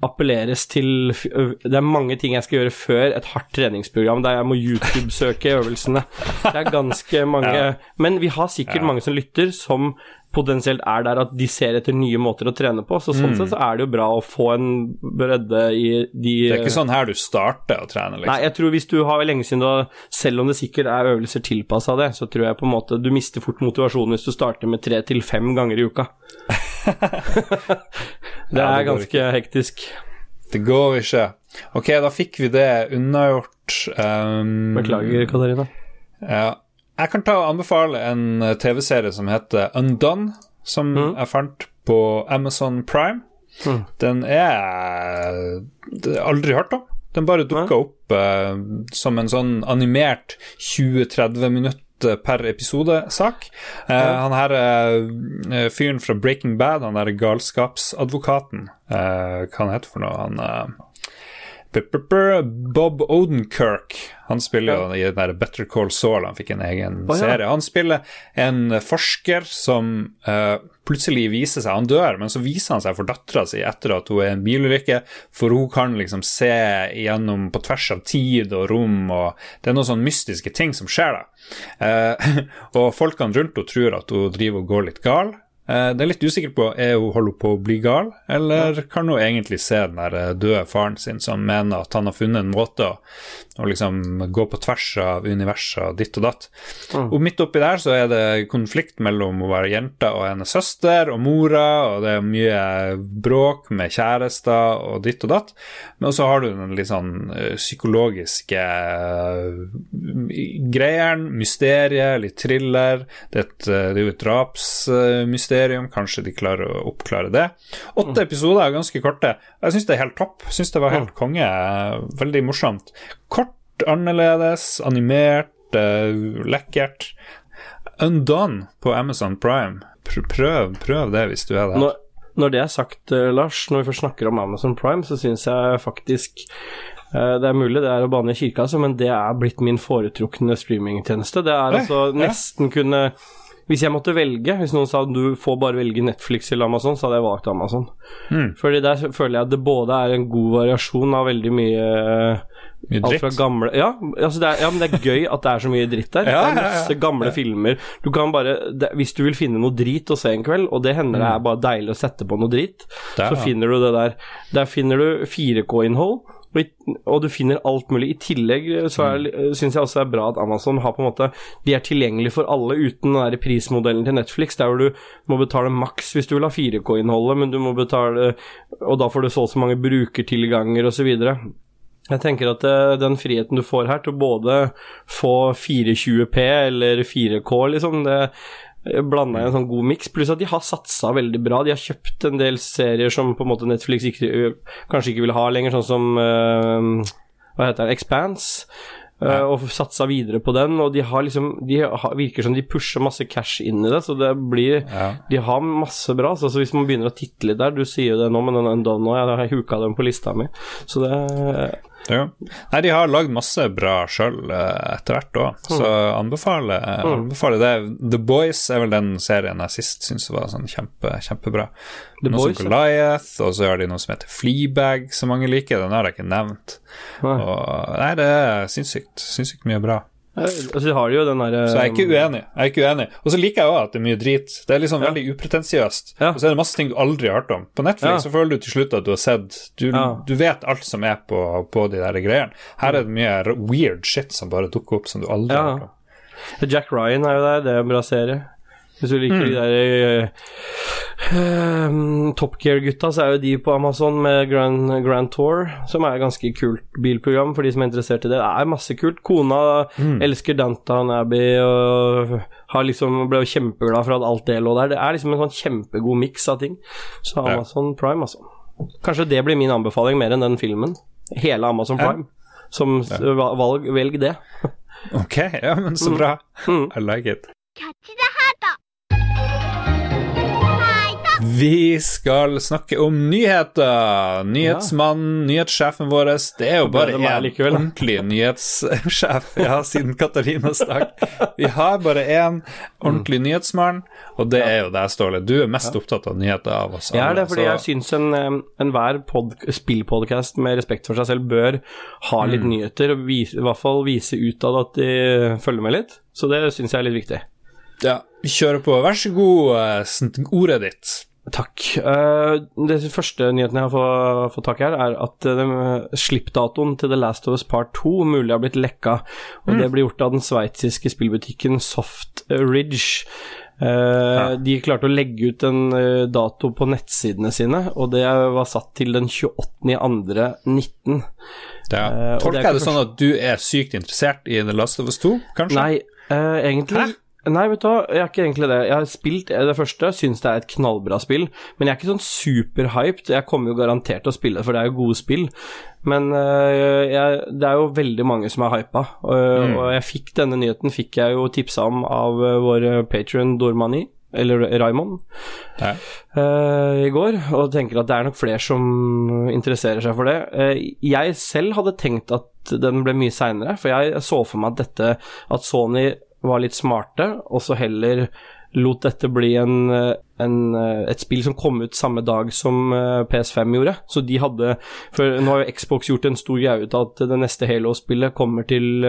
Speaker 3: appelleres til Det er mange ting jeg skal gjøre før et hardt treningsprogram der jeg må YouTube-søke øvelsene. Det er ganske mange
Speaker 2: Ja.
Speaker 3: Men vi har sikkert mange som lytter, som potensielt er der at de ser etter nye måter å trene på. Så sånn sett så er det jo bra å få en bredde i de
Speaker 2: Det er ikke sånn her du starter å trene, liksom.
Speaker 3: Nei, jeg tror hvis du har lenge siden har Selv om det sikkert er øvelser tilpassa det, så tror jeg på en måte du mister fort motivasjonen hvis du starter med tre til fem ganger i uka. det er ganske hektisk.
Speaker 2: Det går ikke. Ok, da fikk vi det unnagjort. Um,
Speaker 3: Beklager, Katarina.
Speaker 2: Ja. Jeg kan ta og anbefale en eh, TV-serie som heter Undone, som jeg fant på Amazon Prime.
Speaker 3: Mm.
Speaker 2: Den er aldri hørt om. Den bare dukka opp eh, som en sånn animert 20-30 minutter per episode-sak. Eh, Han her eh, fyren fra Breaking Bad, han der galskapsadvokaten, eh, hva han heter for noe? Han eh, Bob Odenkirk. Han spiller jo i den der Better Call Saul, han fikk en egen
Speaker 3: oh, ja.
Speaker 2: serie. Han spiller en forsker som uh, plutselig viser seg Han dør, men så viser han seg for dattera si etter at hun er en bilulykke, for hun kan liksom se gjennom på tvers av tid og rom, og det er noen sånne mystiske ting som skjer da. Uh, og folkene rundt henne tror at hun driver og går litt gal. Eh, Det er litt usikker på er hun holder på å bli gal, eller kan hun egentlig se den der eh, døde faren sin som mener at han har funnet en måte å, å liksom gå på tvers av universet og ditt og datt. Og midt oppi der så er det konflikt mellom å være jenta og hennes søster og mora, og det er mye bråk med kjærester og ditt og datt. Men så har du den litt sånn eh, psykologiske greieren, mysteriet, litt thriller. Det er, et, det er jo et drapsmysterium, kanskje de klarer å oppklare det. Åtte episoder er ganske korte. Jeg syns det er helt topp. Syns det var helt konge. Veldig morsomt. Kort, annerledes, animert, eh, lekkert. Undone på Amazon Prime. Pr- Prøv, prøv det hvis du er der.
Speaker 3: Når, når det er sagt, eh, Lars, når vi først snakker om Amazon Prime, så syns jeg faktisk eh, det er mulig det er å bane i kirka, altså, men det er blitt min foretrukne streamingtjeneste. Det er altså nesten kunne Hvis jeg måtte velge, hvis noen sa du får bare velge Netflix eller Amazon, så hadde jeg valgt Amazon.
Speaker 2: Mm.
Speaker 3: Fordi der føler jeg at det både er en god variasjon av veldig mye
Speaker 2: mye dritt?
Speaker 3: Alt fra gamle ja, altså det er, ja, men det er gøy at det er så mye dritt der.
Speaker 2: Ja,
Speaker 3: det er masse gamle filmer. Du kan bare det, Hvis du vil finne noe drit å se en kveld, og det hender det er bare deilig å sette på noe drit.
Speaker 2: Der,
Speaker 3: så finner du det der. Der finner du 4K-innhold. Og, du finner alt mulig. I tillegg så
Speaker 2: Mm.
Speaker 3: syns jeg også det er bra at Amazon har på en måte De er tilgjengelige for alle uten den der prismodellen til Netflix, der du må betale maks hvis du vil ha 4K-innholdet, men du må betale Og da får du så og så mange brukertilganger osv. Jeg tenker at eh, den friheten du får her til både få 420P eller 4K, liksom, det blanda i en sånn god miks. Pluss at de har satsa veldig bra. De har kjøpt en del serier som på en måte Netflix ikke, kanskje ikke vil ha lenger, sånn som uh, Hva heter den? Expanse. eh, og satsa videre på den, og de har liksom De har, virker som de pusher masse cash inn i det, så det blir
Speaker 2: Ja.
Speaker 3: De har masse bra. Så hvis man begynner å titte litt der Du sier jo det nå, men den Undone nå, jeg har huka den på lista mi. Så det
Speaker 2: Ja. Nei, de har lagd masse bra sjøl etter hvert òg, så anbefaler, anbefaler det. The Boys er vel den serien jeg sist syntes var sånn kjempe, kjempebra.
Speaker 3: The
Speaker 2: noe
Speaker 3: Boys,
Speaker 2: som. Goliath, og så har de noe som heter Fleabag, som mange liker. Den har jeg ikke nevnt.
Speaker 3: Nei.
Speaker 2: Og, nei, det er sinnssykt, sinnssykt mye bra.
Speaker 3: Altså, de har jo den derre
Speaker 2: Så jeg er ikke uenig. Jeg er ikke uenig. Og så liker jeg òg at det er mye drit. Det er liksom veldig upretensiøst.
Speaker 3: Ja.
Speaker 2: Og så er det masse ting du aldri har hørt om. På Netflix
Speaker 3: Ja.
Speaker 2: så føler du til slutt at du har sett Du,
Speaker 3: Ja.
Speaker 2: du vet alt som er på, på de der greiene. Her er det mye weird shit som bare dukker opp som du aldri
Speaker 3: Ja.
Speaker 2: har hørt om.
Speaker 3: Jack Ryan er jo der, det er en bra serie. Hvis du liker de der uh, Top Gear-gutta, så er jo de på Amazon med Grand, Grand Tour, som er et ganske kult bilprogram for de som er interessert i det. Det er masse kult. Kona elsker Downtown Abbey og har liksom ble jo kjempeglad for at alt det lå der. Det er liksom en sånn kjempegod miks av ting. Så
Speaker 2: Ja.
Speaker 3: Amazon Prime, altså. Kanskje det blir min anbefaling mer enn den filmen. Hele Amazon
Speaker 2: Ja.
Speaker 3: Prime. Som ja. valg, velg det.
Speaker 2: Ok, ja, men så bra. I like it. Vi skal snakke om nyheter. Nyhetsmannen, nyhetssjefen vår. Det er jo bare én ordentlig nyhetssjef ja, siden Katarinas dag. Vi har bare én ordentlig nyhetsmann, og det er jo deg, Ståle. Du er mest opptatt av nyheter av oss alle.
Speaker 3: Ja, det er fordi jeg syns en, enhver spillpodkast med respekt for seg selv bør ha litt
Speaker 2: Mm.
Speaker 3: nyheter, og vise, i hvert fall vise utad at de følger med litt. Så det syns jeg er litt viktig.
Speaker 2: Ja, vi kjører på. Vær så god, eh, ordet ditt.
Speaker 3: Takk. Eh, det første nyheten jeg har fått, tak i her, er at uh, slippdatoen til The Last of Us Part 2 mulig har blitt lekka. Og
Speaker 2: Mm.
Speaker 3: det blir gjort av den sveitsiske spillbutikken Soft Ridge. Ja. De klarte å legge ut en eh, dato på nettsidene sine, og det var satt til den 28.2.19.
Speaker 2: Ja.
Speaker 3: Eh, er
Speaker 2: Tolker jeg det sånn at du er sykt interessert i The Last of Us 2, kanskje?
Speaker 3: Nei, eh, egentlig
Speaker 2: Hæ?
Speaker 3: Nei, vet du hva, jeg er ikke egentlig det. Jeg har spilt det første, syns det er et knallbra spill, men jeg er ikke sånn superhyped. Jeg kommer jo garantert til å spille, for det er jo gode spill. Men eh, jeg, det er jo veldig mange som er hypa, og, og jeg fikk denne nyheten fikk jeg jo tipsa om av uh, vår patron Dormani, eller Raymond,
Speaker 2: Ja.
Speaker 3: uh, i går, og tenker at det er nok flere som interesserer seg for det. Uh, jeg selv hadde tenkt at den ble mye seinere, for jeg så for meg at dette At Sony var litt smarte, og så heller lot dette bli en, eh, en, eh, et spill som kom ut samme dag som eh, PS5 gjorde. Så de hadde For nå har jo Xbox gjort en stor greie ut av at det neste Halo-spillet kommer til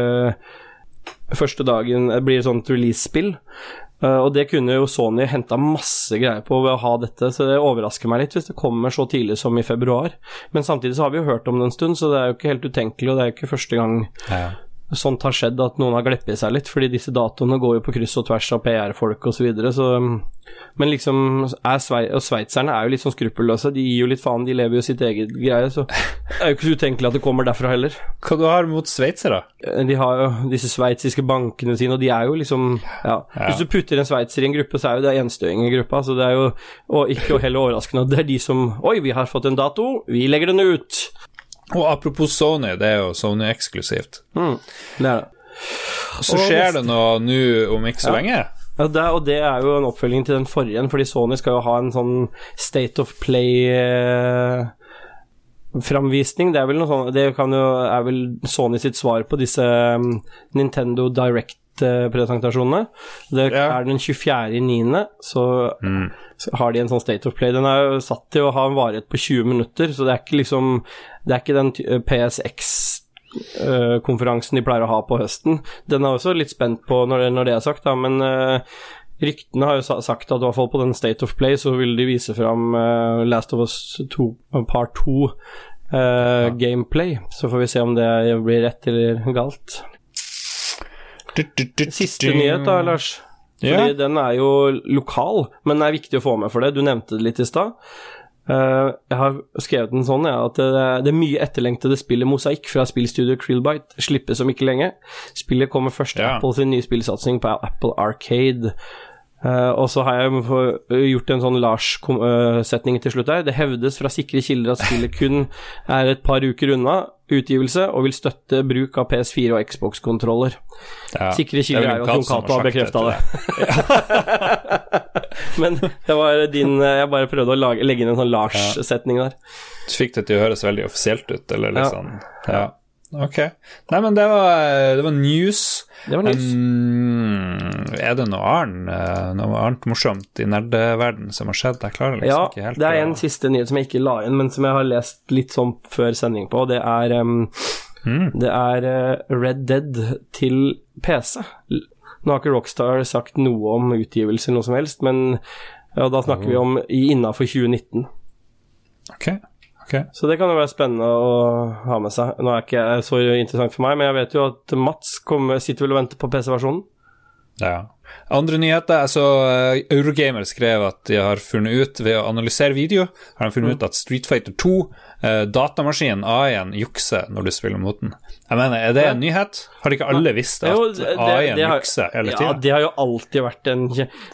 Speaker 3: første dagen Det blir et sånt release-spill. Og det kunne jo Sony henta masse greier på ved å ha dette, så det overrasker meg litt hvis det kommer så tidlig som i februar. Men samtidig så har vi jo hørt om det en stund, så det er jo ikke helt utenkelig, og det er jo ikke første gang
Speaker 2: Ja.
Speaker 3: Sånt har skjedd, at noen har gleppet seg litt, fordi disse datoene går jo på kryss og tvers av PR-folk osv., så, videre, så um, Men liksom er Svei Og sveitserne er jo litt sånn skruppelløse, de gir jo litt faen, de lever jo sitt eget greie, så det er jo ikke så utenkelig at det kommer derfra heller.
Speaker 2: Hva du har mot sveitsere?
Speaker 3: De har jo disse sveitsiske bankene sine, og de er jo liksom ja. Hvis du putter en sveitser i en gruppe, så er jo det enstøing i gruppa, så det er jo og ikke heller overraskende at det er de som Oi, vi har fått en dato, vi legger den ut.
Speaker 2: Og apropos Sony, det er jo Sony-eksklusivt.
Speaker 3: Mm, det er det.
Speaker 2: Så
Speaker 3: Og
Speaker 2: skjer det noe nå om ikke så lenge.
Speaker 3: Ja, det, og det er jo en oppfølging til den forrige, fordi Sony skal jo ha en sånn State of Play-framvisning. det er vel noe sånn Det kan jo, er vel Sony sitt svar på disse Nintendo Nintendo Direct-presentasjonene. Det er den 24.9., så, så har de en sånn State of Play. Den er jo satt til å ha en varighet på 20 minutter, så det er ikke liksom Det er ikke den PSX eh, konferansen de pleier å ha på høsten. Den er også litt spent på når det, når det er sagt, da, men eh, ryktene har jo sagt at i hvert fall på den State of Play så vil de vise fram uh, Last of Us 2, Part 2 ja. gameplay. Så får vi se om det blir rett eller galt. Siste nyhet da, Lars. Fordi
Speaker 2: yeah.
Speaker 3: den er jo lokal, men er viktig å få med for det. Du nevnte det litt i stad. Eh, jeg har skrevet den sånn ja, at det, det mye etterlengtede spillet Mosaikk fra spillstudio Krillbite slippes om ikke lenge. Spillet kommer først til
Speaker 2: yeah.
Speaker 3: Apple sin nye spillsatsing på Apple Arcade. Uh, og så har jeg gjort en sånn Lars-setning til slutt her. Det hevdes fra sikre kilder at spillet kun er et par uker unna utgivelse, og vil støtte bruk av PS4 og Xbox-kontroller.
Speaker 2: Ja.
Speaker 3: Sikre kilder er jo at Jon Cato har bekrefta det. Men det var din Jeg bare prøvde å lage, legge inn en sånn Lars-setning der.
Speaker 2: Du fikk det til å høres veldig offisielt ut, eller liksom
Speaker 3: Ja.
Speaker 2: sånn Ja. Ok. Nei, men det var, det var news.
Speaker 3: Det var news.
Speaker 2: Um, er det noe annet, noe annet morsomt i nerdeverden som har skjedd? Jeg klarer liksom
Speaker 3: Ja,
Speaker 2: ikke helt
Speaker 3: det er
Speaker 2: å-
Speaker 3: en siste nyhet som jeg ikke la inn, men som jeg har lest litt sånn før sending på. Det er, um,
Speaker 2: Mm.
Speaker 3: det er eh, Red Dead til PC. Nå har ikke Rockstar sagt noe om utgivelse eller noe som helst, men ja, da snakker vi om i innafor 2019.
Speaker 2: Ok, ok.
Speaker 3: Så det kan jo være spennende å ha med seg. Nå er ikke så interessant for meg, men jeg vet jo at Mats kommer, sitter vel og venter på PC-versjonen.
Speaker 2: Ja. Andre nyheter. altså Eurogamer skrev at de har funnet ut ved å analysere video, har de funnet
Speaker 3: Mm.
Speaker 2: ut at Street Fighter 2, eh, datamaskinen AI-en, jukser når du spiller mot den. Jeg mener, Er det en nyhet? Har ikke alle visst at AI-en jukser hele
Speaker 3: Ja, det har jo alltid vært en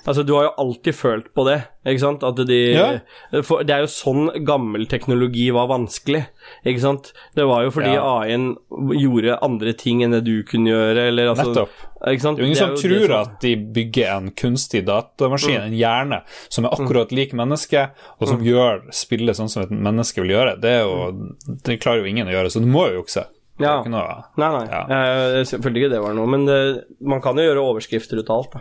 Speaker 3: Altså, du har jo alltid følt på det, ikke sant? At de
Speaker 2: Ja.
Speaker 3: for Det er jo sånn gammel teknologi var vanskelig, ikke sant? Det var jo fordi
Speaker 2: Ja.
Speaker 3: AI-en gjorde andre ting enn det du kunne gjøre, eller altså
Speaker 2: Nettopp. Det er jo ingen som tror
Speaker 3: som-
Speaker 2: at de bygger en kunstig datamaskin,
Speaker 3: Mm.
Speaker 2: en hjerne, som er akkurat lik mennesket, og som gjør spillet sånn som et menneske vil gjøre. Det, jo, det klarer jo ingen å gjøre, så du må jo jukse.
Speaker 3: Ja.
Speaker 2: noe-
Speaker 3: Nei, nei.
Speaker 2: Ja.
Speaker 3: Jeg følte ikke det var noe, men det, man kan jo gjøre overskrifter ut av alt, da.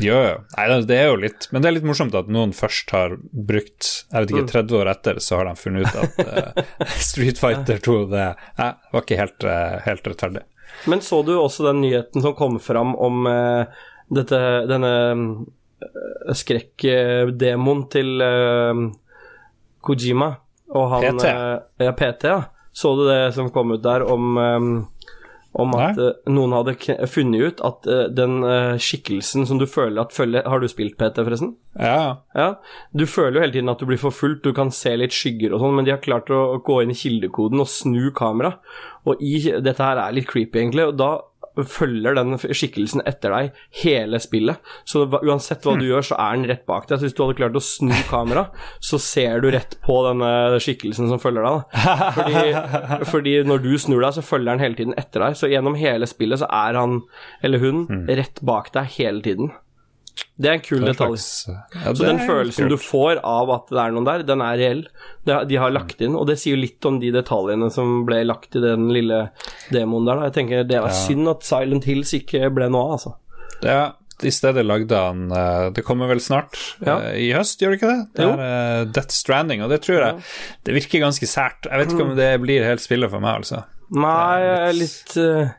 Speaker 2: Jo, jo. Nei, det- er jo litt Men det er litt morsomt at noen først har brukt Jeg vet
Speaker 3: Mm.
Speaker 2: ikke, 30 år etter så har de funnet ut at uh, Street Fighter 2 det nei, var ikke helt, eh, helt rettferdig.
Speaker 3: Men så du også den nyheten som kom fram om uh, dette, denne uh, skrekkdemoen til uh, Kojima og han
Speaker 2: PT.
Speaker 3: eh, ja, PT, ja. Så du det som kom ut der om eh, om at eh, noen hadde funnet ut at uh, den uh, skikkelsen som du føler at følger Har du spilt PT, forresten?
Speaker 2: Ja,
Speaker 3: Ja, du føler jo hele tiden at du blir forfulgt, du kan se litt skygger og sånn, men de har klart å gå inn i kildekoden og snu kamera. Og i, dette her er litt creepy, egentlig, og da følger den skikkelsen etter deg hele spillet. Så uansett hva du gjør, så er den rett bak deg. Så hvis du hadde klart å snu kamera, så ser du rett på denne skikkelsen som følger deg. Fordi, fordi når du snur deg, så følger den hele tiden etter deg. Så gjennom hele spillet så er han, eller hun, rett bak deg hele tiden. Det er en kul detalj.
Speaker 2: ja,
Speaker 3: Så
Speaker 2: det
Speaker 3: den
Speaker 2: følelsen
Speaker 3: følelsen du får av at det er noen der, den er reell. De har lagt inn, og det sier jo litt om de detaljene som ble lagt i den lille demoen der. Da. Jeg tenker Det var synd at Silent Hills ikke ble noe av, altså.
Speaker 2: Ja, i stedet lagde han eh, Det kommer vel snart
Speaker 3: Ja.
Speaker 2: eh, i høst, gjør det ikke det? Det
Speaker 3: Jo.
Speaker 2: er eh, Death Stranding, og det tror jeg Det virker ganske sært. Jeg vet ikke
Speaker 3: Mm.
Speaker 2: om det blir helt spillet for meg, altså.
Speaker 3: Nei, jeg er litt eh,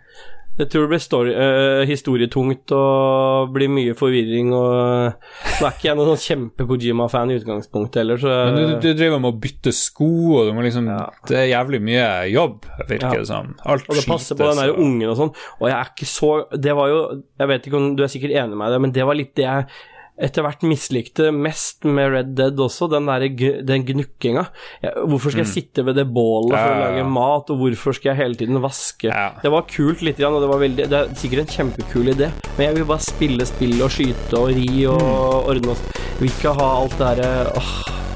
Speaker 3: Jeg tror det blir story, uh, historietungt og blir mye forvirring og Nå er ikke jeg noen sånn kjempe-Kojima-fan i utgangspunktet heller, så
Speaker 2: Men du, du driver med å bytte sko, og du må liksom
Speaker 3: Ja.
Speaker 2: Det er jævlig mye jobb, virker
Speaker 3: Ja.
Speaker 2: det som. Alt
Speaker 3: Og det passer på den der ungen og sånn. Og jeg er ikke så Det var jo Jeg vet ikke om du er sikkert enig med meg i det, men det var litt det jeg etter hvert mislikte mest med Red Dead også, den der, den gnukkinga. Hvorfor skal jeg sitte ved det bålet for å
Speaker 2: Mm.
Speaker 3: Lage mat, og hvorfor skal jeg hele tiden vaske? Det var kult litt, grann, og det var veldig Det er sikkert en kjempekul idé, men jeg vil bare spille spill og skyte og ri og
Speaker 2: Mm.
Speaker 3: ordne oss. Vil ikke ha alt det derre åh.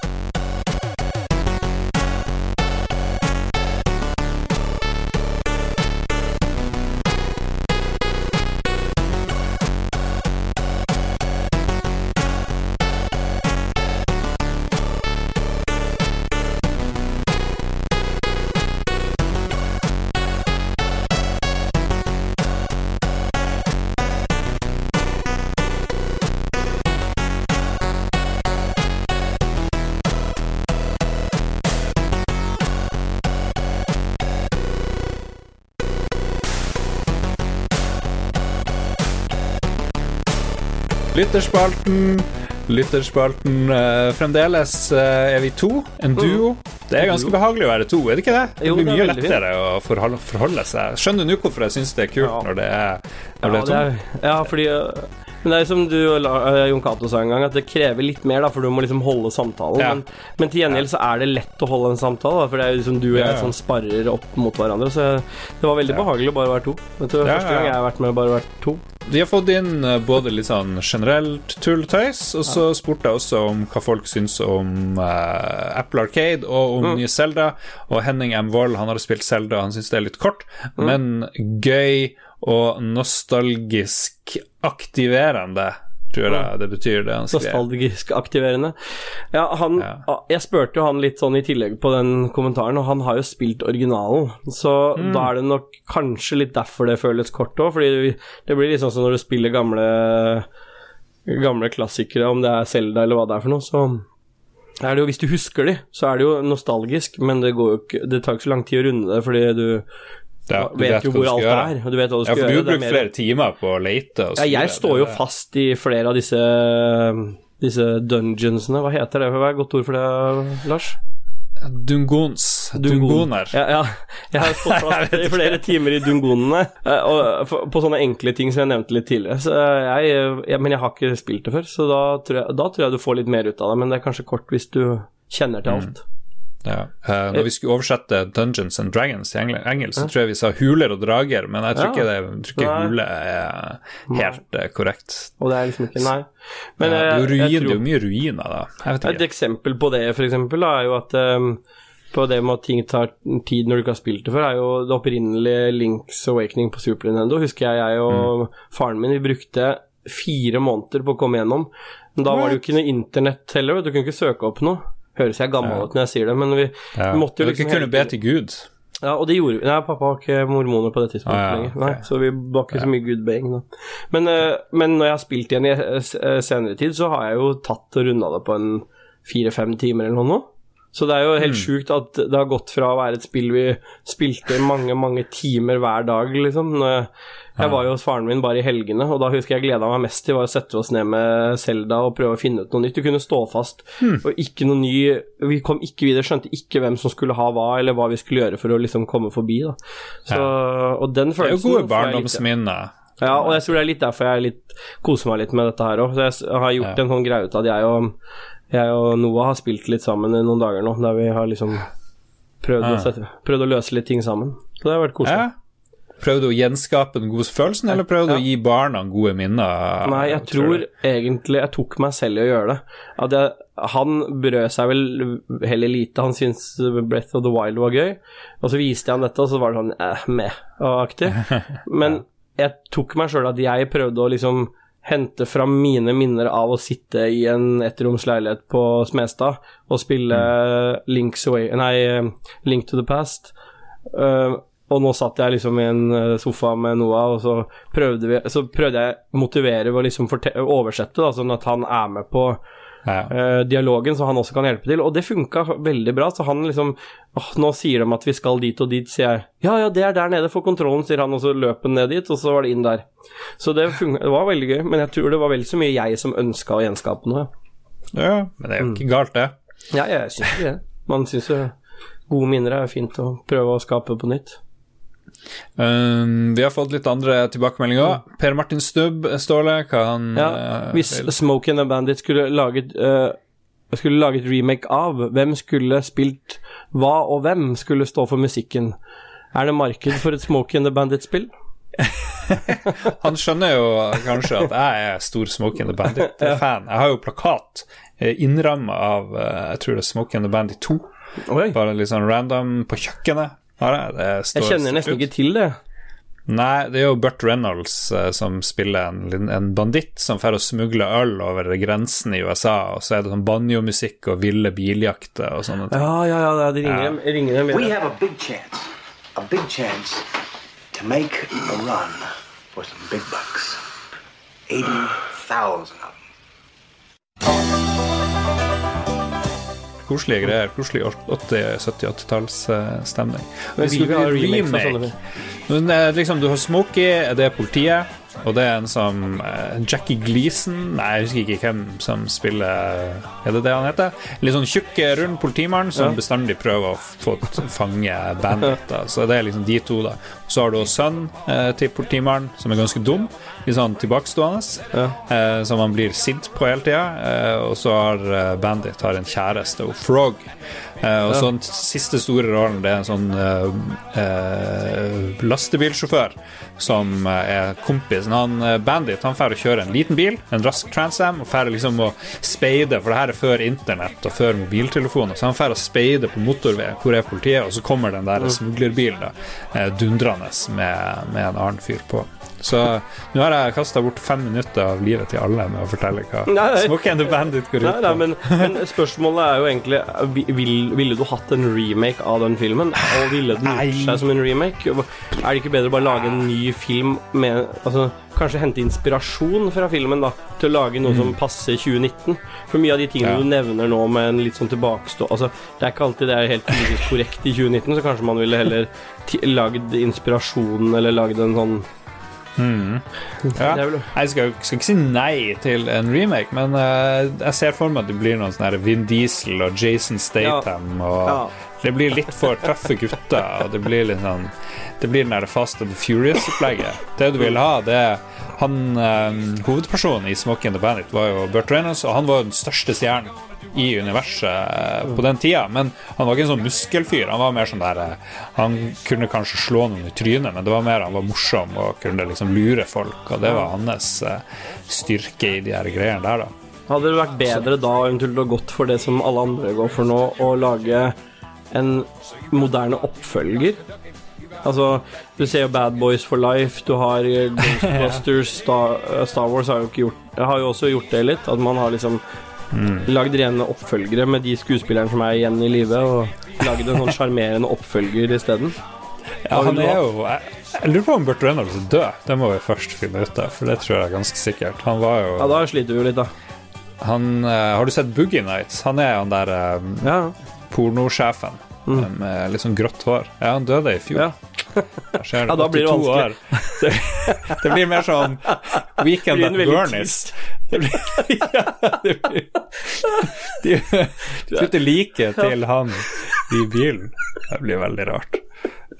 Speaker 2: Lytterspalten. Lytterspalten. eh, fremdeles eh, er vi to, en duo. Det er ganske behagelig å være to, er det ikke det? Det
Speaker 3: Jo,
Speaker 2: blir
Speaker 3: det er
Speaker 2: mye
Speaker 3: veldig
Speaker 2: lettere å forholde, forholde seg. Skjønner du nå hvorfor jeg syns det er kult
Speaker 3: Ja.
Speaker 2: når det er, når
Speaker 3: Ja,
Speaker 2: det er
Speaker 3: det
Speaker 2: to?
Speaker 3: er, ja, fordi øh, Men det er som du og øh, Jon Cato sa en gang, at det krever litt mer, da, for du må liksom holde samtalen.
Speaker 2: Ja.
Speaker 3: Men, men til gjengjeld så er det lett å holde en samtale, da, for det er jo liksom du og jeg som sparrer opp mot hverandre. Så det var veldig behagelig å bare være to. Vet du, Første gang jeg har vært med bare vært to.
Speaker 2: Vi har fått inn eh, både litt sånn generelt tulltøys, og så spurte jeg også om hva folk syns om uh, Apple Arcade og om
Speaker 3: Mm.
Speaker 2: nye Zelda. Og Henning M. Wold, han har spilt Zelda, han syns det er litt kort,
Speaker 3: Mm.
Speaker 2: men gøy og nostalgisk aktiverende, tror jeg det betyr det han skrev.
Speaker 3: Nostalgisk aktiverende. Ja, han
Speaker 2: Ja.
Speaker 3: Jeg spurte jo han litt sånn i tillegg på den kommentaren, og han har jo spilt originalen. Så
Speaker 2: Mm.
Speaker 3: da er det nok kanskje litt derfor det føles kort òg, fordi det blir liksom sånn som når du spiller gamle Gamle klassikere, om det er Zelda eller hva det er for noe, så det jo, Hvis du husker de, så er det jo nostalgisk, men det, ikke, det tar ikke så lang tid å runde det, fordi du
Speaker 2: Ja, du
Speaker 3: vet jo hvor alt
Speaker 2: gjøre.
Speaker 3: er. Og du vet hva du
Speaker 2: Ja,
Speaker 3: skal
Speaker 2: for du
Speaker 3: gjøre.
Speaker 2: har
Speaker 3: det
Speaker 2: brukt
Speaker 3: mer-
Speaker 2: flere timer på å lete og
Speaker 3: ja, jeg står jo fast i flere av disse Disse dungeonsene. Hva heter det? Hva er et godt ord for det, Lars?
Speaker 2: Dungons. Dungoner.
Speaker 3: Ja, ja. Jeg har stått fast i flere timer i dungonene eh, og på sånne enkle ting som jeg nevnte litt tidligere. Så jeg, jeg, men jeg har ikke spilt det før, så da tror, jeg, da tror jeg du får litt mer ut av det. Men det er kanskje kort hvis du kjenner til alt.
Speaker 2: Ja. Uh, når vi skulle oversette Dungeons and Dragons til engelsk, så tror jeg vi sa huler og drager, men jeg tror ikke, det, jeg tror ikke hule er helt eh, korrekt.
Speaker 3: Og det er liksom ikke Nei. Men
Speaker 2: ja, det, er
Speaker 3: eh,
Speaker 2: ruin,
Speaker 3: tror,
Speaker 2: det er jo mye ruiner, da.
Speaker 3: Et eksempel på det, for eksempel, da, er jo at um, på det med at ting tar tid når du ikke har spilt det før, er jo det opprinnelige Links Awakening på Super Nintendo. Husker jeg jeg og
Speaker 2: Mm.
Speaker 3: faren min vi brukte fire måneder på å komme gjennom. Men da var det jo ikke noe internett heller. Du kunne ikke søke opp noe. Høres jeg gammel ut når jeg sier det, men vi
Speaker 2: Ja.
Speaker 3: måtte jo
Speaker 2: Dere
Speaker 3: liksom
Speaker 2: kunne be til Gud.
Speaker 3: ja, og det gjorde vi. Nei, pappa var ikke mormoner på det tidspunktet
Speaker 2: Ah, ja,
Speaker 3: lenger.
Speaker 2: Nei,
Speaker 3: Nei, så vi var ikke så mye gudbeing da. Men, eh, men når jeg har spilt igjen i eh, senere tid, så har jeg jo tatt og runda det på en fire-fem timer eller noe nå. Så det er jo
Speaker 2: Mm.
Speaker 3: helt sjukt at det har gått fra å være et spill vi spilte mange, mange timer hver dag, liksom. Jeg, var jo hos faren min bare i helgene, og da husker jeg gleda meg mest til var å sette oss ned med Selda og prøve å finne ut noe nytt. Du kunne stå fast,
Speaker 2: Hmm.
Speaker 3: og ikke noe ny Vi kom ikke videre, skjønte ikke hvem som skulle ha hva, eller hva vi skulle gjøre for å liksom komme forbi, da. Så, Og den
Speaker 2: Det er jo gode barndomsminner.
Speaker 3: ja, og jeg tror det er litt derfor jeg litt, koser meg litt med dette her òg. Jeg har gjort
Speaker 2: Ja.
Speaker 3: en sånn greie ut av at jeg og, jeg og Noah har spilt litt sammen i noen dager nå, der vi har liksom prøvd,
Speaker 2: Ja.
Speaker 3: å, sette, prøvd å løse litt ting sammen. Så det har vært koselig.
Speaker 2: Ja. Prøvde du å gjenskape den gode følelsen, eller prøvde du å gi barna gode minner?
Speaker 3: Nei, jeg tror egentlig jeg tok meg selv i å gjøre det. At jeg, han brød seg vel heller lite. Han syntes Breath of the Wild var gøy. Og så viste jeg han dette, og så var det sånn eh, meh-aktig. Men jeg tok meg sjøl at jeg prøvde å liksom hente fram mine minner av å sitte i en ettromsleilighet på Smestad og spille Link's Away Nei, Link to the Past. Uh, og nå satt jeg liksom i en eh, sofa med Noah, og så prøvde, vi, så prøvde jeg å motivere ved å liksom oversette, da, sånn at han er med på
Speaker 2: ja.
Speaker 3: uh, dialogen, så han også kan hjelpe til. Og det funka veldig bra. Så han liksom oh, Nå sier de at vi skal dit og dit, sier jeg. Ja, ja, det er der nede for kontrollen, sier han, og så løp han ned dit, og så var det inn der. Så det, funka, det var veldig gøy, men jeg tror det var vel så mye jeg som ønska å gjenskape noe.
Speaker 2: ja, men det er jo ikke galt, det.
Speaker 3: Ja, jeg syns ikke det. Man syns jo gode minner er fint å prøve å skape på nytt.
Speaker 2: Um, vi har fått litt andre tilbakemeldinger. Per Martin Stubb, Ståle, hva han
Speaker 3: Ja,
Speaker 2: eh,
Speaker 3: hvis Smoke and the Bandit skulle laget uh, skulle laget remake av, hvem skulle spilt hva, og hvem skulle stå for musikken? Er det marked for et Smoke and the Bandit-spill?
Speaker 2: Han skjønner jo kanskje at jeg er stor Smoke and the Bandit-fan. Jeg har jo plakat eh, innramma av jeg tror det er Smoke and the Bandit 2.
Speaker 3: Oi.
Speaker 2: Bare litt sånn random på kjøkkenet. Har jeg. Det står
Speaker 3: Jeg kjenner nesten
Speaker 2: ut.
Speaker 3: ikke til det.
Speaker 2: Nei, det er jo Burt Reynolds eh, som spiller en, en banditt som får og smugle øl over grensen i USA, og så er det sånn banjomusikk og ville biljakter og sånne ting.
Speaker 3: Ja, ja, ja, de ringer,
Speaker 2: Ja.
Speaker 3: ringer dem.
Speaker 5: We have a big chance, a big chance to make a run for some big bucks. 80,000 of them.
Speaker 2: Koselige greier. Koselig 80-70-80-tallsstemning.
Speaker 3: Men vil vi ha remake
Speaker 2: Men eh, liksom, du har Smokey, det er politiet. Og det er en som eh, Jackie Gleason Nei, jeg husker ikke hvem som spiller Er det det han heter? Litt sånn tjukk, rund politimann som
Speaker 3: Ja.
Speaker 2: bestandig prøver å få fange bandet. Så det er liksom de to, da. Så har du sønnen eh, til politimannen, som er ganske dum. Litt sånn tilbakestående.
Speaker 3: Ja.
Speaker 2: Eh, som han blir sint på hele tida. Eh, og så har eh, Bandit har en kjæreste, og Frog. Eh, og så den siste store rollen, det er en sånn eh, eh, lastebilsjåfør som er kompisen. Han Bandit han drar å kjøre en liten bil, en rask Transam, og drar liksom å speide, for det her er før internett og før mobiltelefoner, så han drar å speide på motorveien, hvor er politiet, og så kommer den der smuglerbilen da, eh, dundrende med, med en annen fyr på. Så nå har jeg kasta bort fem minutter av livet til alle med å fortelle hva
Speaker 3: Nei, nei.
Speaker 2: And the Bandit går ut på.
Speaker 3: nei, men, men spørsmålet er jo egentlig vil, Ville du hatt en remake av den filmen? Og ville den gjort seg som en remake? Er det ikke bedre å bare lage en ny film med Altså, Kanskje hente inspirasjon fra filmen da til å lage noe som passer 2019? For mye av de tingene
Speaker 2: Mm. Ja.
Speaker 3: du nevner nå med en litt sånn tilbakestå Altså, Det er ikke alltid det er helt korrekt i 2019, så kanskje man ville heller lagd inspirasjonen eller lagd en sånn
Speaker 2: Ja.
Speaker 3: Er vel-
Speaker 2: Jeg skal, skal ikke si nei til en remake, men uh, jeg ser for meg at det blir noen sånne Vin Diesel og Jason Statham. Og
Speaker 3: Ja.
Speaker 2: Det blir litt for tøffe gutter. Og det blir litt sånn Det blir den der Fast and Furious-opplegget. Det du vil ha, det er han um, Hovedpersonen i Smoking and the Bandit var jo Bert Reynolds, og han var jo den største stjernen i universet eh, på den tida. Men han var ikke en sånn muskelfyr. Han var mer sånn der eh, Han kunne kanskje slå noen i trynet, men det var mer han var morsom og kunne liksom lure folk, og det var hans styrke i de her greiene der, da.
Speaker 3: Hadde det vært bedre da eventuelt å gått for det som alle andre går for nå, å lage en moderne oppfølger? Altså, du ser jo Bad Boys for Life, du har eh, Ghostbusters, Star, eh, Star Wars har jo gjort Har jo også gjort det litt, at man har liksom lagd rene oppfølgere med de skuespillerne som er igjen i live, og lagd en sånn sjarmerende oppfølger isteden.
Speaker 2: Ja, han er jo jeg, jeg lurer på om Burt Reynolds er død. Det må vi først finne ut av, for det tror jeg er ganske sikkert. Han var jo
Speaker 3: Ja, da sliter vi jo litt, da.
Speaker 2: han, eh, Har du sett Boogie Nights? Han er han der um,
Speaker 3: Ja.
Speaker 2: Pornosjefen mm. med litt sånn grått hår. Ja, han døde i fjor.
Speaker 3: ja.
Speaker 2: Da skjer
Speaker 3: Ja, da blir det
Speaker 2: 82 år. Det, det blir mer sånn Weekend at Bernies. Det blir, ja, det blir De putter liket til han i bilen. Det blir veldig rart.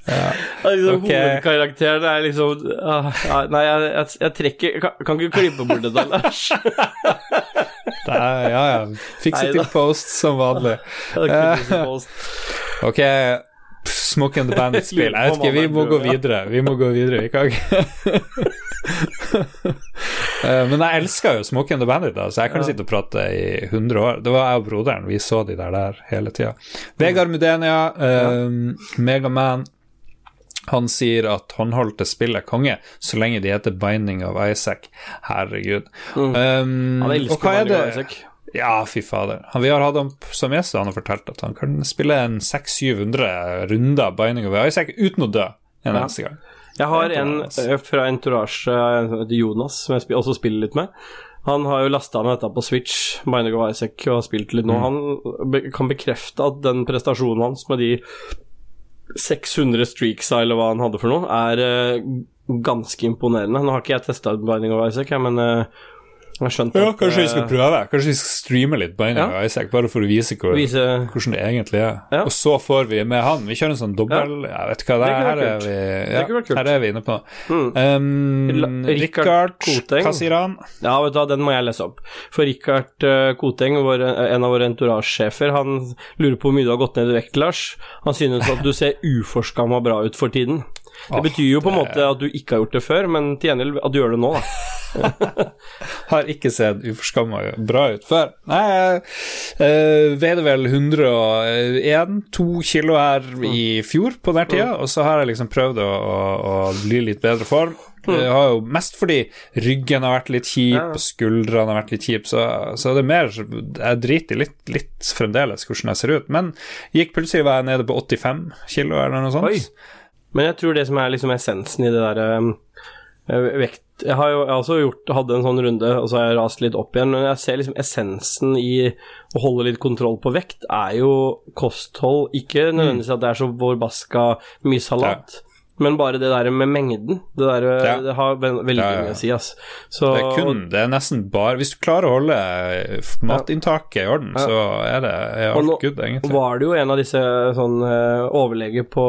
Speaker 3: Ja, liksom,
Speaker 2: okay.
Speaker 3: Hovedkarakteren er liksom ah, Nei, jeg, jeg, jeg trekker kan, kan ikke klippe bort det Lars.
Speaker 2: Er, ja, ja. Fix
Speaker 3: it
Speaker 2: til post som vanlig.
Speaker 3: Post.
Speaker 2: Ok, Smoke and the Bandit-spill. Jeg vet ikke, vi må gå videre. Vi må gå videre, vi kan ikke Eh, Men jeg elsker jo Smoke and the Bandit, da, så jeg kan sitte og prate i 100 år. Det var jeg og broderen, vi så de der der hele tida. Vegard Mudenia, uh, Megaman. Han sier at håndholdte spill er konge, så lenge de heter Binding of Isaac. Herregud. Um,
Speaker 3: Han elsker Binding
Speaker 2: of
Speaker 3: Isaac.
Speaker 2: ja, fy fader. Han, vi har hatt ham som gjest, og han har fortalt at han kan spille en 600-700 runder Binding of Isaac uten å dø en
Speaker 3: Ja.
Speaker 2: eneste gang.
Speaker 3: Jeg har en eh, fra Entourage, eh, Jonas, som jeg også spiller litt med. Han har jo lasta ned dette på Switch, Binding of Isaac, og har spilt litt nå.
Speaker 2: Mm.
Speaker 3: Han kan bekrefte at den prestasjonen hans med de 600 streaksa, eller hva han hadde for noe, er eh, ganske imponerende. Nå har ikke jeg testa Binding of Isaac, men eh, jeg skjønte
Speaker 2: Ja,
Speaker 3: at
Speaker 2: kanskje vi skal
Speaker 3: eh,
Speaker 2: prøve. Kanskje vi skal streame litt Binding
Speaker 3: Ja.
Speaker 2: of Isaac, bare for å vise, hvor,
Speaker 3: vise
Speaker 2: hvordan det egentlig er.
Speaker 3: Ja.
Speaker 2: Og så får vi med han. Vi kjører en sånn dobbel Jeg vet hva det
Speaker 3: Det
Speaker 2: er. Her er vi, ja, her er vi inne på.
Speaker 3: Mm.
Speaker 2: Um,
Speaker 3: Rikard
Speaker 2: Rikard,
Speaker 3: Koteng.
Speaker 2: hva sier han?
Speaker 3: Ja, vet du hva, den må jeg lese opp. For Rikard eh, Koteng, vår, en av våre entourage-sjefer, han lurer på hvor mye du har gått ned i vekt, Lars. Han synes at du ser uforskamma bra ut for tiden. Det betyr jo på en måte at du ikke har gjort det før, men til gjengjeld at du gjør det nå, da.
Speaker 2: Har ikke sett uforskamma bra ut før. Nei, jeg uh, veide vel 101-2 kilo her i fjor på den tida, og så har jeg liksom prøvd å, å, å bli litt bedre form. Jeg har jo mest fordi ryggen har vært litt kjip, og skuldrene har vært litt kjip, så, så det er mer Jeg driter litt, litt fremdeles hvordan jeg ser ut, men gikk plutselig var jeg nede på 85 kilo eller noe sånt.
Speaker 3: Oi. Men jeg tror det som er liksom essensen i det derre vekt Jeg har jo også gjort, hadde en sånn runde, og så har jeg rast litt opp igjen, men jeg ser liksom essensen i å holde litt kontroll på vekt, er jo kosthold. Ikke nødvendigvis at det er så forbaska mye salat, Men bare det der med mengden, det, der,
Speaker 2: Ja.
Speaker 3: det har veldig
Speaker 2: Ja, ja, ja.
Speaker 3: mye å si, ass. Så,
Speaker 2: Det er kun Det er nesten bare Hvis du klarer å holde eh, matinntaket i orden, så er det er alt good, egentlig.
Speaker 3: var det jo en av disse sånn eh, overleger på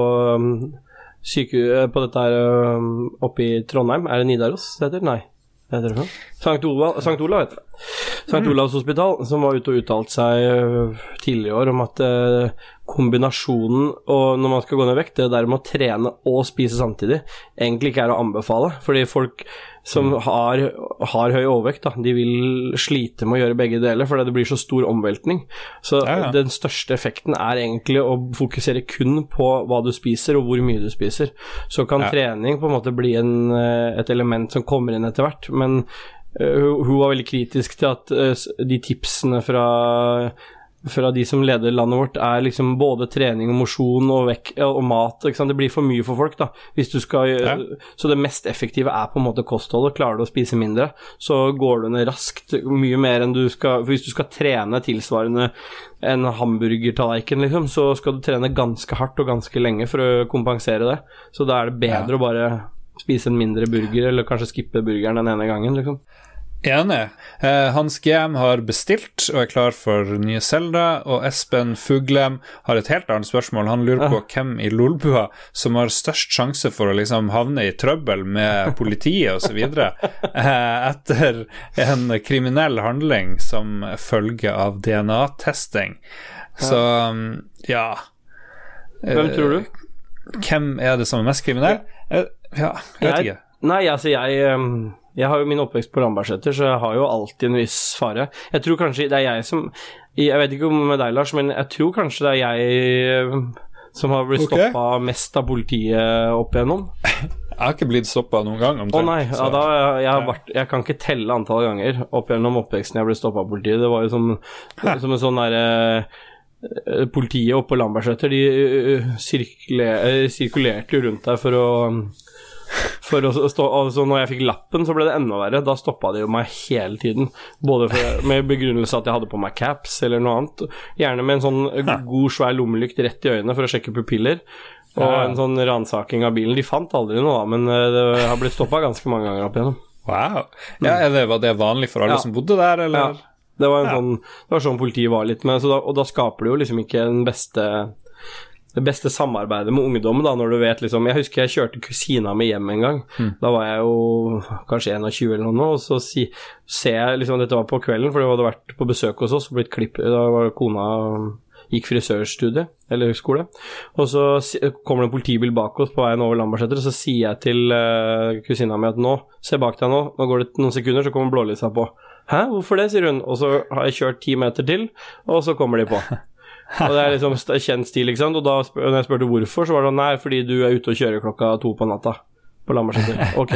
Speaker 3: um, syke, eh, på dette her um, oppe i Trondheim. Er det Nidaros det heter? Nei. Sankt Olav, Sankt Olav heter det. Sankt Olavs hospital, som var ute og uttalte seg øh, tidligere i år om at øh, kombinasjonen og når man skal gå ned i vekt, det der med å trene og spise samtidig, egentlig ikke er å anbefale. Fordi folk som har, har høy overvekt, da, de vil slite med å gjøre begge deler fordi det blir så stor omveltning. Så
Speaker 2: Ja, ja.
Speaker 3: den største effekten er egentlig å fokusere kun på hva du spiser og hvor mye du spiser. Så kan
Speaker 2: Ja.
Speaker 3: trening på en måte bli en, eh, et element som kommer inn etter hvert, men eh, hun, hun var veldig kritisk til at eh, de tipsene fra fra de som leder landet vårt, er liksom både trening og mosjon og, og mat. Det blir for mye for folk, da. Skal, ja. Så det mest effektive er på en måte kostholdet. Klarer du å spise mindre, så går du ned raskt. Mye mer enn du skal Hvis du skal trene tilsvarende en hamburgertallerken, liksom, så skal du trene ganske hardt og ganske lenge for å kompensere det. Så da er det bedre å bare spise en mindre burger, eller kanskje skippe burgeren den ene gangen, liksom.
Speaker 2: Enig. Eh, Hans GM har bestilt og er klar for nye Selda, og Espen Fuglem har et helt annet spørsmål. Han lurer på hvem i Lolbua som har størst sjanse for å liksom havne i trøbbel med politiet osv. Eh, etter en kriminell handling som følge av DNA-testing. Så um, ja
Speaker 3: Hvem tror du?
Speaker 2: Hvem er det som er mest kriminell? Eh, Ja, jeg vet ikke.
Speaker 3: Nei, altså jeg ehm, Jeg har jo min oppvekst på Lambertseter, så jeg har jo alltid en viss fare. Jeg tror kanskje det er jeg som Jeg vet ikke om med deg, Lars, men jeg tror kanskje det er jeg ehm, som har blitt
Speaker 2: okay.
Speaker 3: stoppa mest av politiet opp igjennom.
Speaker 2: Jeg har ikke blitt stoppa noen gang.
Speaker 3: Å nei, ja, da, jeg, jeg, vært, jeg kan ikke telle antall ganger opp gjennom oppveksten jeg ble stoppa av politiet. Det var jo som, som en sånn derre eh, Politiet oppe på Lambertseter, de eh, sirkle, eh, sirkulerte jo rundt der for å for å stå, altså når jeg fikk lappen, så ble det enda verre. Da stoppa de jo meg hele tiden. Både for, med begrunnelse at jeg hadde på meg caps eller noe annet. Gjerne med en sånn god, svær lommelykt rett i øynene for å sjekke pupiller. Og
Speaker 2: Ja.
Speaker 3: en sånn ransaking av bilen. De fant aldri noe, da, men eh, det har blitt stoppa ganske mange ganger opp igjennom.
Speaker 2: Wow. Ja, det, var det vanlig for alle
Speaker 3: Ja.
Speaker 2: som bodde der,
Speaker 3: Ja, det var, en sånn, det var sånn politiet var litt med, så da, og da skaper det jo liksom ikke den beste det beste samarbeidet med ungdommen, da, når du vet liksom Jeg husker jeg kjørte kusina mi hjem en gang. Da var jeg jo kanskje 21 eller noe, og så si, ser jeg liksom Dette var på kvelden, for hun hadde vært på besøk hos oss og blitt klipp Da var kona gikk frisørstudie, eller skole. Og så kommer det en politibil bak oss på veien over Lambertseter, og så sier jeg til uh, kusina mi at nå, se bak deg nå, nå går det noen sekunder, så kommer blålysa på. Hæ, hvorfor det, sier hun. Og så har jeg kjørt ti meter til, og så kommer de på. Og det er liksom kjent stil, ikke sant. Og da når jeg spurte hvorfor, så var det sånn nei, fordi du er ute og kjører klokka to på natta. På Lambertseter. Ok.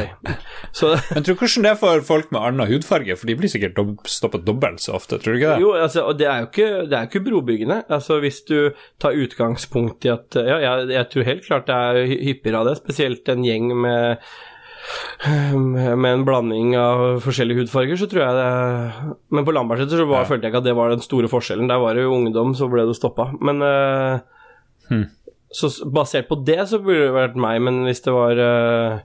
Speaker 3: Så
Speaker 2: Men tror du hvordan det er for folk med annen hudfarge, for de blir sikkert dob stoppet dobbelt så ofte, tror du ikke det?
Speaker 3: Jo, altså, og det er jo ikke, det er jo ikke brobyggende. Altså, hvis du tar utgangspunkt i at Ja, jeg, jeg tror helt klart det er hyppigere av det, spesielt en gjeng med med en blanding av forskjellige hudfarger, så tror jeg det Men på Lambertseter så var, følte jeg ikke at det var den store forskjellen. Der var det jo ungdom, så ble det stoppa. Men eh, Så basert på det så burde det vært meg, men hvis det var uh,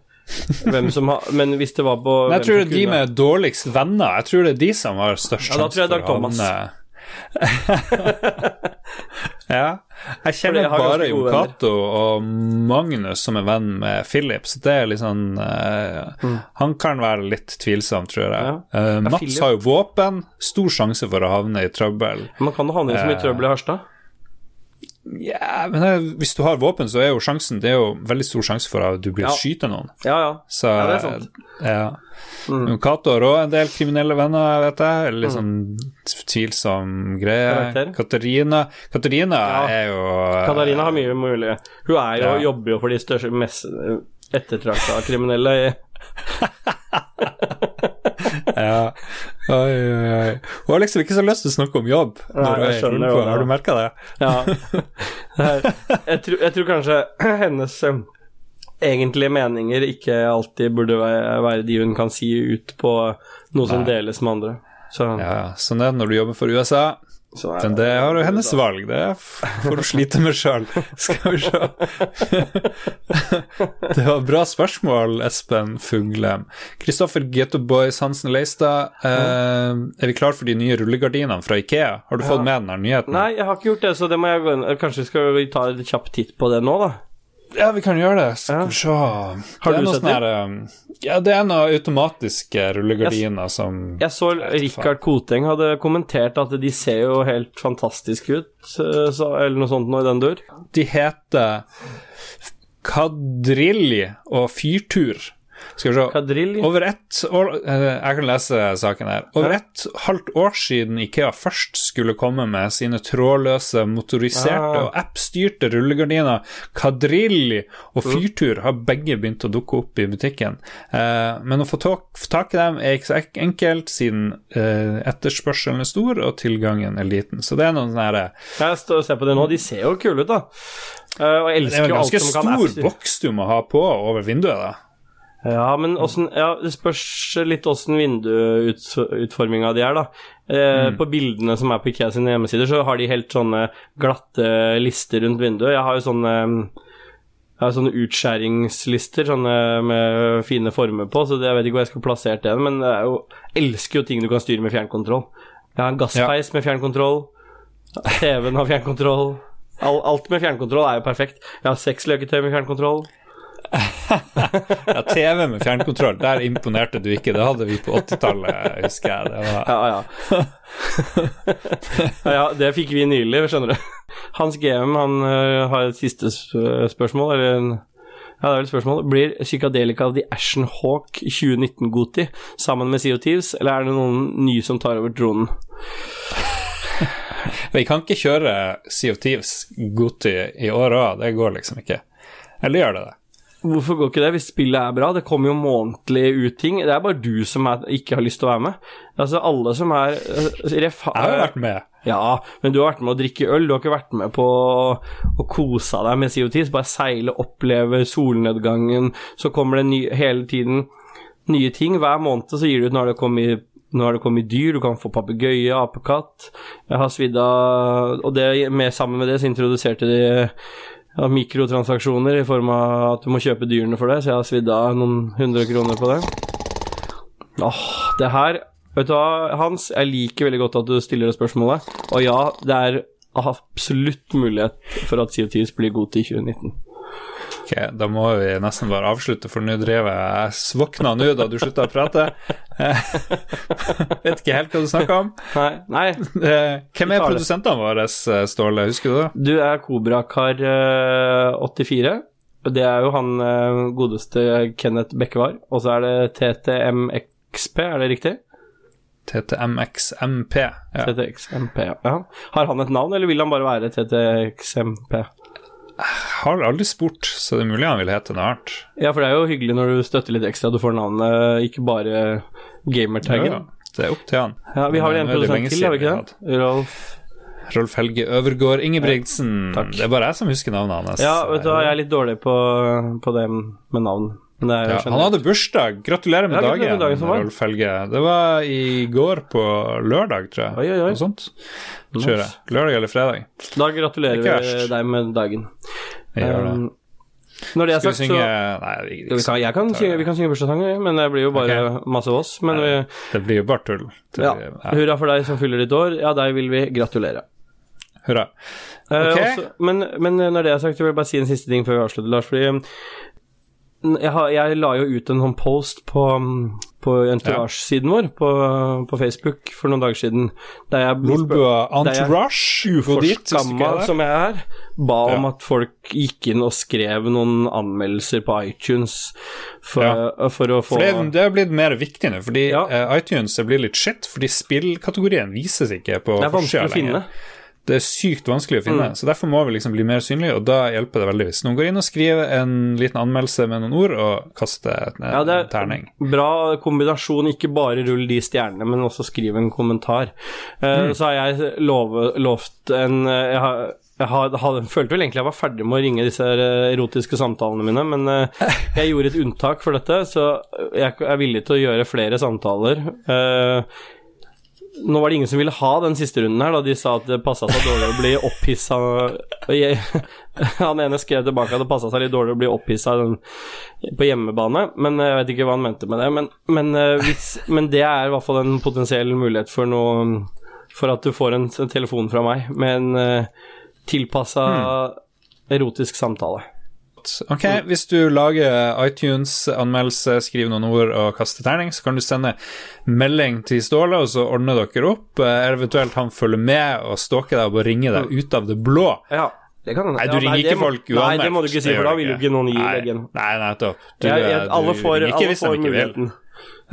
Speaker 3: hvem som har Men hvis det var på
Speaker 2: Men jeg tror det er de
Speaker 3: kunne-
Speaker 2: med dårligst venner, jeg tror det er de som har størst
Speaker 3: Ja, da tror jeg Dag Thomas.
Speaker 2: ja. Jeg kjenner
Speaker 3: jeg
Speaker 2: bare Jon. Cato og Magnus som er venn med Philip, så det er litt sånn eh, Han kan være litt tvilsom, tror jeg.
Speaker 3: Mm. Ja. Uh,
Speaker 2: Mats har jo våpen, stor sjanse for å havne i trøbbel.
Speaker 3: Man kan jo havne i så mye
Speaker 2: Eh,
Speaker 3: trøbbel i Harstad.
Speaker 2: Ja, men eh, hvis du har våpen, så er jo sjansen Det er jo veldig stor sjanse for at du blir
Speaker 3: Ja.
Speaker 2: skyte noen.
Speaker 3: Ja, ja.
Speaker 2: Så
Speaker 3: Ja, det er sant.
Speaker 2: Ja.
Speaker 3: Mm.
Speaker 2: Cato har òg en del kriminelle venner, vet jeg. Litt sånn tvilsom greie. Katarina Katarina
Speaker 3: Ja.
Speaker 2: er jo
Speaker 3: Katarina har mye mulig. Hun er jo,
Speaker 2: Ja.
Speaker 3: jobber jo for de største, mest ettertrakta kriminelle.
Speaker 2: Ja. Oi, oi, oi. Hun har liksom ikke så lyst til å snakke om jobb
Speaker 3: Nei,
Speaker 2: når hun er
Speaker 3: skjønner jo.
Speaker 2: Har du merka det?
Speaker 3: Ja. Jeg, tror, jeg tror kanskje hennes eh, egentlige meninger ikke alltid burde være, de hun kan si ut på noe som
Speaker 2: Nei.
Speaker 3: deles med andre. Så
Speaker 2: Ja, ja. Sånn er det når du jobber for USA.
Speaker 3: Så
Speaker 2: Men det har jo hennes valg, det får hun slite med sjøl. Skal vi se. Det var bra spørsmål, Espen Fuglem. Kristoffer Getoboys Hansen Leistad, eh, er vi klar for de nye rullegardinene fra Ikea? Har du fått med den her nyheten?
Speaker 3: Nei, jeg har ikke gjort det, så det må jeg gå inn Kanskje skal vi ta en kjapp titt på det nå, da?
Speaker 2: Ja, vi kan gjøre det. Skal vi se
Speaker 3: Har
Speaker 2: Det
Speaker 3: du sett
Speaker 2: det? eh, Ja, det er noen automatiske rullegardiner som
Speaker 3: Jeg så Rikard Koteng hadde kommentert at de ser jo helt fantastiske ut, eh, så, eller noe sånt nå i den dur.
Speaker 2: De heter Kadrilli og Fyrtur. Skal vi se
Speaker 3: Kadrilli?
Speaker 2: Over ett år eh, Jeg kan lese saken her. Over ett halvt år siden Ikea først skulle komme med sine trådløse, motoriserte
Speaker 3: Ah.
Speaker 2: og app-styrte rullegardiner, Kadrilli og Fyrtur har begge begynt å dukke opp i butikken. Eh, men å få tak, i dem er ikke så enkelt, siden eh, etterspørselen er stor og tilgangen er liten. Så det er noen sånne
Speaker 3: Jeg står og ser på det nå, de ser jo kule ut, da. Eh, og jeg
Speaker 2: Det er
Speaker 3: elsker
Speaker 2: en
Speaker 3: jo alt
Speaker 2: ganske
Speaker 3: som kan
Speaker 2: stor boks du må ha på over vinduet, da.
Speaker 3: Ja, men åssen Ja, det spørs litt åssen vinduutforminga de er, da. Eh, På bildene som er på Ikea sine hjemmesider, så har de helt sånne glatte lister rundt vinduet. Jeg har jo sånne jeg har sånne utskjæringslister sånne med fine former på, så jeg vet ikke hvor jeg skal plassert den. men jeg er jo, elsker jo ting du kan styre med fjernkontroll. Jeg har en gasspeis med fjernkontroll. TV-en har fjernkontroll. Alt med fjernkontroll er jo perfekt. Jeg har seks løketøy med fjernkontroll.
Speaker 2: Ja, TV med fjernkontroll, der imponerte du ikke. Det hadde vi på 80-tallet, husker jeg. Det var
Speaker 3: Ja, ja. ja, det fikk vi nylig, skjønner du. Hans GM han øh, har et siste spørsmål, eller en ja, det er vel et spørsmål. Blir Psykadelika of the Ashen Hawk 2019 Goti sammen med CO Thieves, eller er det noen nye som tar over tronen?
Speaker 2: Vi kan ikke kjøre Sea of Thieves Goti i år òg, det går liksom ikke. Eller gjør det det?
Speaker 3: Hvorfor går ikke det hvis spillet er bra? Det kommer jo månedlig ut ting. Det er bare du som er, ikke har lyst til å være med. Altså, alle som er øh, ref,
Speaker 2: Jeg har jo vært med.
Speaker 3: Ja, men du har vært med å drikke øl, du har ikke vært med på å kose deg med CO2, bare seile, oppleve solnedgangen, så kommer det ny, hele tiden nye ting. Hver måned så gir du ut når det kommer nå har det kommet dyr, du kan få papegøye, apekatt. Jeg har svidd av Og det, med, sammen med det så introduserte de ja, mikrotransaksjoner i form av at du må kjøpe dyrene for det, så jeg har svidd av noen hundre kroner på det. Åh, det her Vet du hva, Hans, jeg liker veldig godt at du stiller det spørsmålet. Og ja, det er absolutt mulighet for at CO2 blir god til 2019.
Speaker 2: Ok, Da må vi nesten bare avslutte, for nå driver jeg Jeg svokna nå da du slutta å prate. Eh, Vet ikke helt hva du snakker om.
Speaker 3: Nei, nei.
Speaker 2: Eh, Hvem er produsentene våre, eh, Ståle? Husker du det?
Speaker 3: Du er Kobrakar84. Det er jo han godeste Kenneth Bekkevar. Og så er det TTMXP, er det riktig?
Speaker 2: TTMXMP. Ja.
Speaker 3: TTXMP, ja. Har han et navn, eller vil han bare være TTXMP?
Speaker 2: Har aldri spurt, så det er mulig han vil hete noe annet.
Speaker 3: Ja, for det er jo hyggelig når du støtter litt ekstra, du får navnet, ikke bare gamertaggen.
Speaker 2: Ja, det er opp til han.
Speaker 3: Ja, vi har vel en
Speaker 2: det
Speaker 3: produsent til, har vi
Speaker 2: vi
Speaker 3: ikke det? Rolf
Speaker 2: Rolf Helge Øvergård Ingebrigtsen.
Speaker 3: takk.
Speaker 2: det er bare jeg som husker navnet hans.
Speaker 3: Ja, vet du hva, jeg er litt dårlig på, på det med navn. Jo
Speaker 2: Ja, han hadde bursdag. Gratulerer med
Speaker 3: Ja,
Speaker 2: dagen,
Speaker 3: med dagen.
Speaker 2: Rolf Helge. Det var i går på lørdag, tror jeg.
Speaker 3: Oi, oi, oi.
Speaker 2: Noe sånt. Tror jeg. Lørdag eller fredag.
Speaker 3: Da gratulerer vi deg med dagen.
Speaker 2: Jeg gjør det.
Speaker 3: Um, når det er sagt, så
Speaker 2: Nei, vi,
Speaker 3: vi kan, jeg kan synge, vi kan synge bursdagssanger, men det blir jo bare masse oss. Men vi,
Speaker 2: det blir jo bare tull.
Speaker 3: Ja,
Speaker 2: ja.
Speaker 3: hurra for deg som fyller ditt år. Ja, deg vil vi gratulere.
Speaker 2: Hurra.
Speaker 3: Eh,
Speaker 2: Ok.
Speaker 3: også, men, men når det er sagt, så vil jeg bare si en siste ting før vi avslutter, Lars. Fordi um, jeg, har, jeg la jo ut en sånn post på, um, på Entourage-siden vår på, på Facebook for noen dager siden. Der jeg der
Speaker 2: Entourage.
Speaker 3: Som jeg er, ba om
Speaker 2: Ja.
Speaker 3: at folk gikk inn og skrev noen anmeldelser på iTunes for,
Speaker 2: Ja.
Speaker 3: for å få
Speaker 2: For det, det er blitt mer viktig nå, fordi
Speaker 3: Ja.
Speaker 2: uh, iTunes blir litt shit, fordi spillkategorien vises ikke på forsida
Speaker 3: å finne.
Speaker 2: Det er sykt vanskelig å finne,
Speaker 3: Mm.
Speaker 2: så derfor må vi liksom bli mer synlige, og da hjelper det veldig hvis noen går inn og skriver en liten anmeldelse med noen ord og kaster en
Speaker 3: Ja, det er
Speaker 2: terning.
Speaker 3: Bra kombinasjon, ikke bare rull de stjernene, men også skriv en kommentar.
Speaker 2: Mm.
Speaker 3: Så har jeg lov, lovt en eh, Jeg, har, jeg hadde, had- følte vel egentlig jeg var ferdig med å ringe disse eh, erotiske samtalene mine, men jeg gjorde et unntak for dette, så jeg er villig til å gjøre flere samtaler. Eh, nå var det ingen som ville ha den siste runden her, da de sa at det passa seg dårlig å bli opphissa Han ene skrev tilbake at det passa seg litt dårlig å bli opphissa på hjemmebane, men jeg vet ikke hva han mente med det. Men, men, eh, hvis, men det er i hvert fall en potensiell mulighet for noe For at du får en telefon fra meg med en uh, tilpassa hmm. erotisk samtale.
Speaker 2: Ok, Hvis du lager iTunes-anmeldelse, skriver noen ord og kaster terning, så kan du sende melding til Ståle, og så ordner dere opp. Eh, eventuelt han følger med og stalker deg og bare ringer deg ut av det blå.
Speaker 3: Ja. Det kan,
Speaker 2: nei, du ja, ringer nei, ikke
Speaker 3: må,
Speaker 2: folk uanmeldt.
Speaker 3: Nei, det må du ikke si, for da vil jo ikke noen gi leggen.
Speaker 2: Nei, nettopp.
Speaker 3: Du, jeg, jeg, alle får, ringer ikke hvis de ikke vil.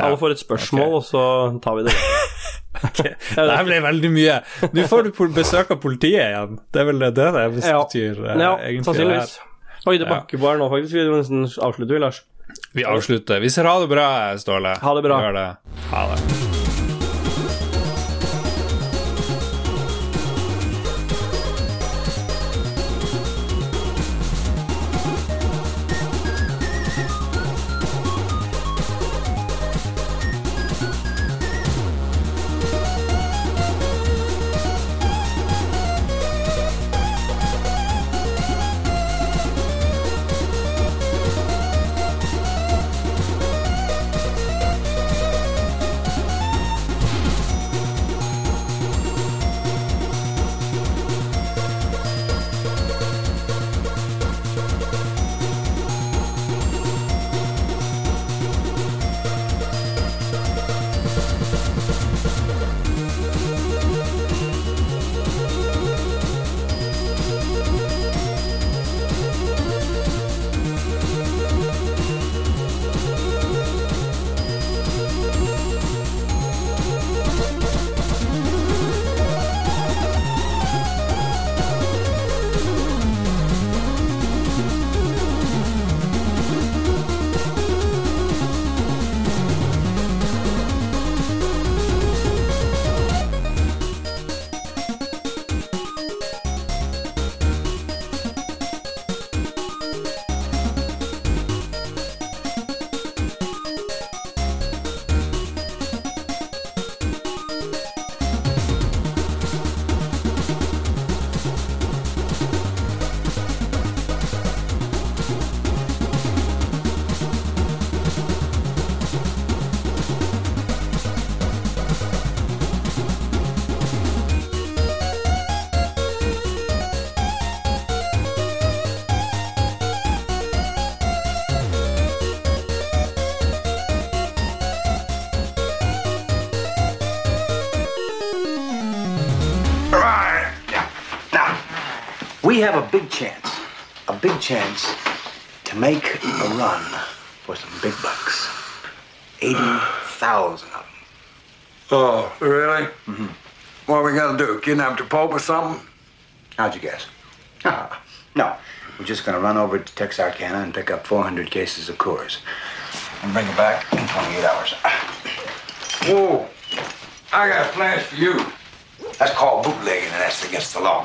Speaker 3: Alle får et spørsmål, okay. og så tar vi det.
Speaker 2: okay. Det her ble veldig mye. Nå får du besøk av politiet igjen. Det er vel det det, betyr,
Speaker 3: ja. ja, egentlig. Sannsynligvis. Oi, det bakker her nå, faktisk. Vi nesten avslutter, vi, Lars.
Speaker 2: Vi avslutter. Vi ser ha det bra, Ståle.
Speaker 3: Ha det bra.
Speaker 2: Det. Ha det.
Speaker 5: We have a big chance, a big chance to make a run for some big bucks. 80,000 of them.
Speaker 1: Oh, really? Mm-hmm. What are we gonna do? Kidnap the Pope or something?
Speaker 5: How'd you guess? no, we're just gonna run over to Texarkana and pick up 400 cases of Coors. And bring it back in 28 hours.
Speaker 1: Whoa! I got a flash for you.
Speaker 5: That's called bootlegging, and that's against the law.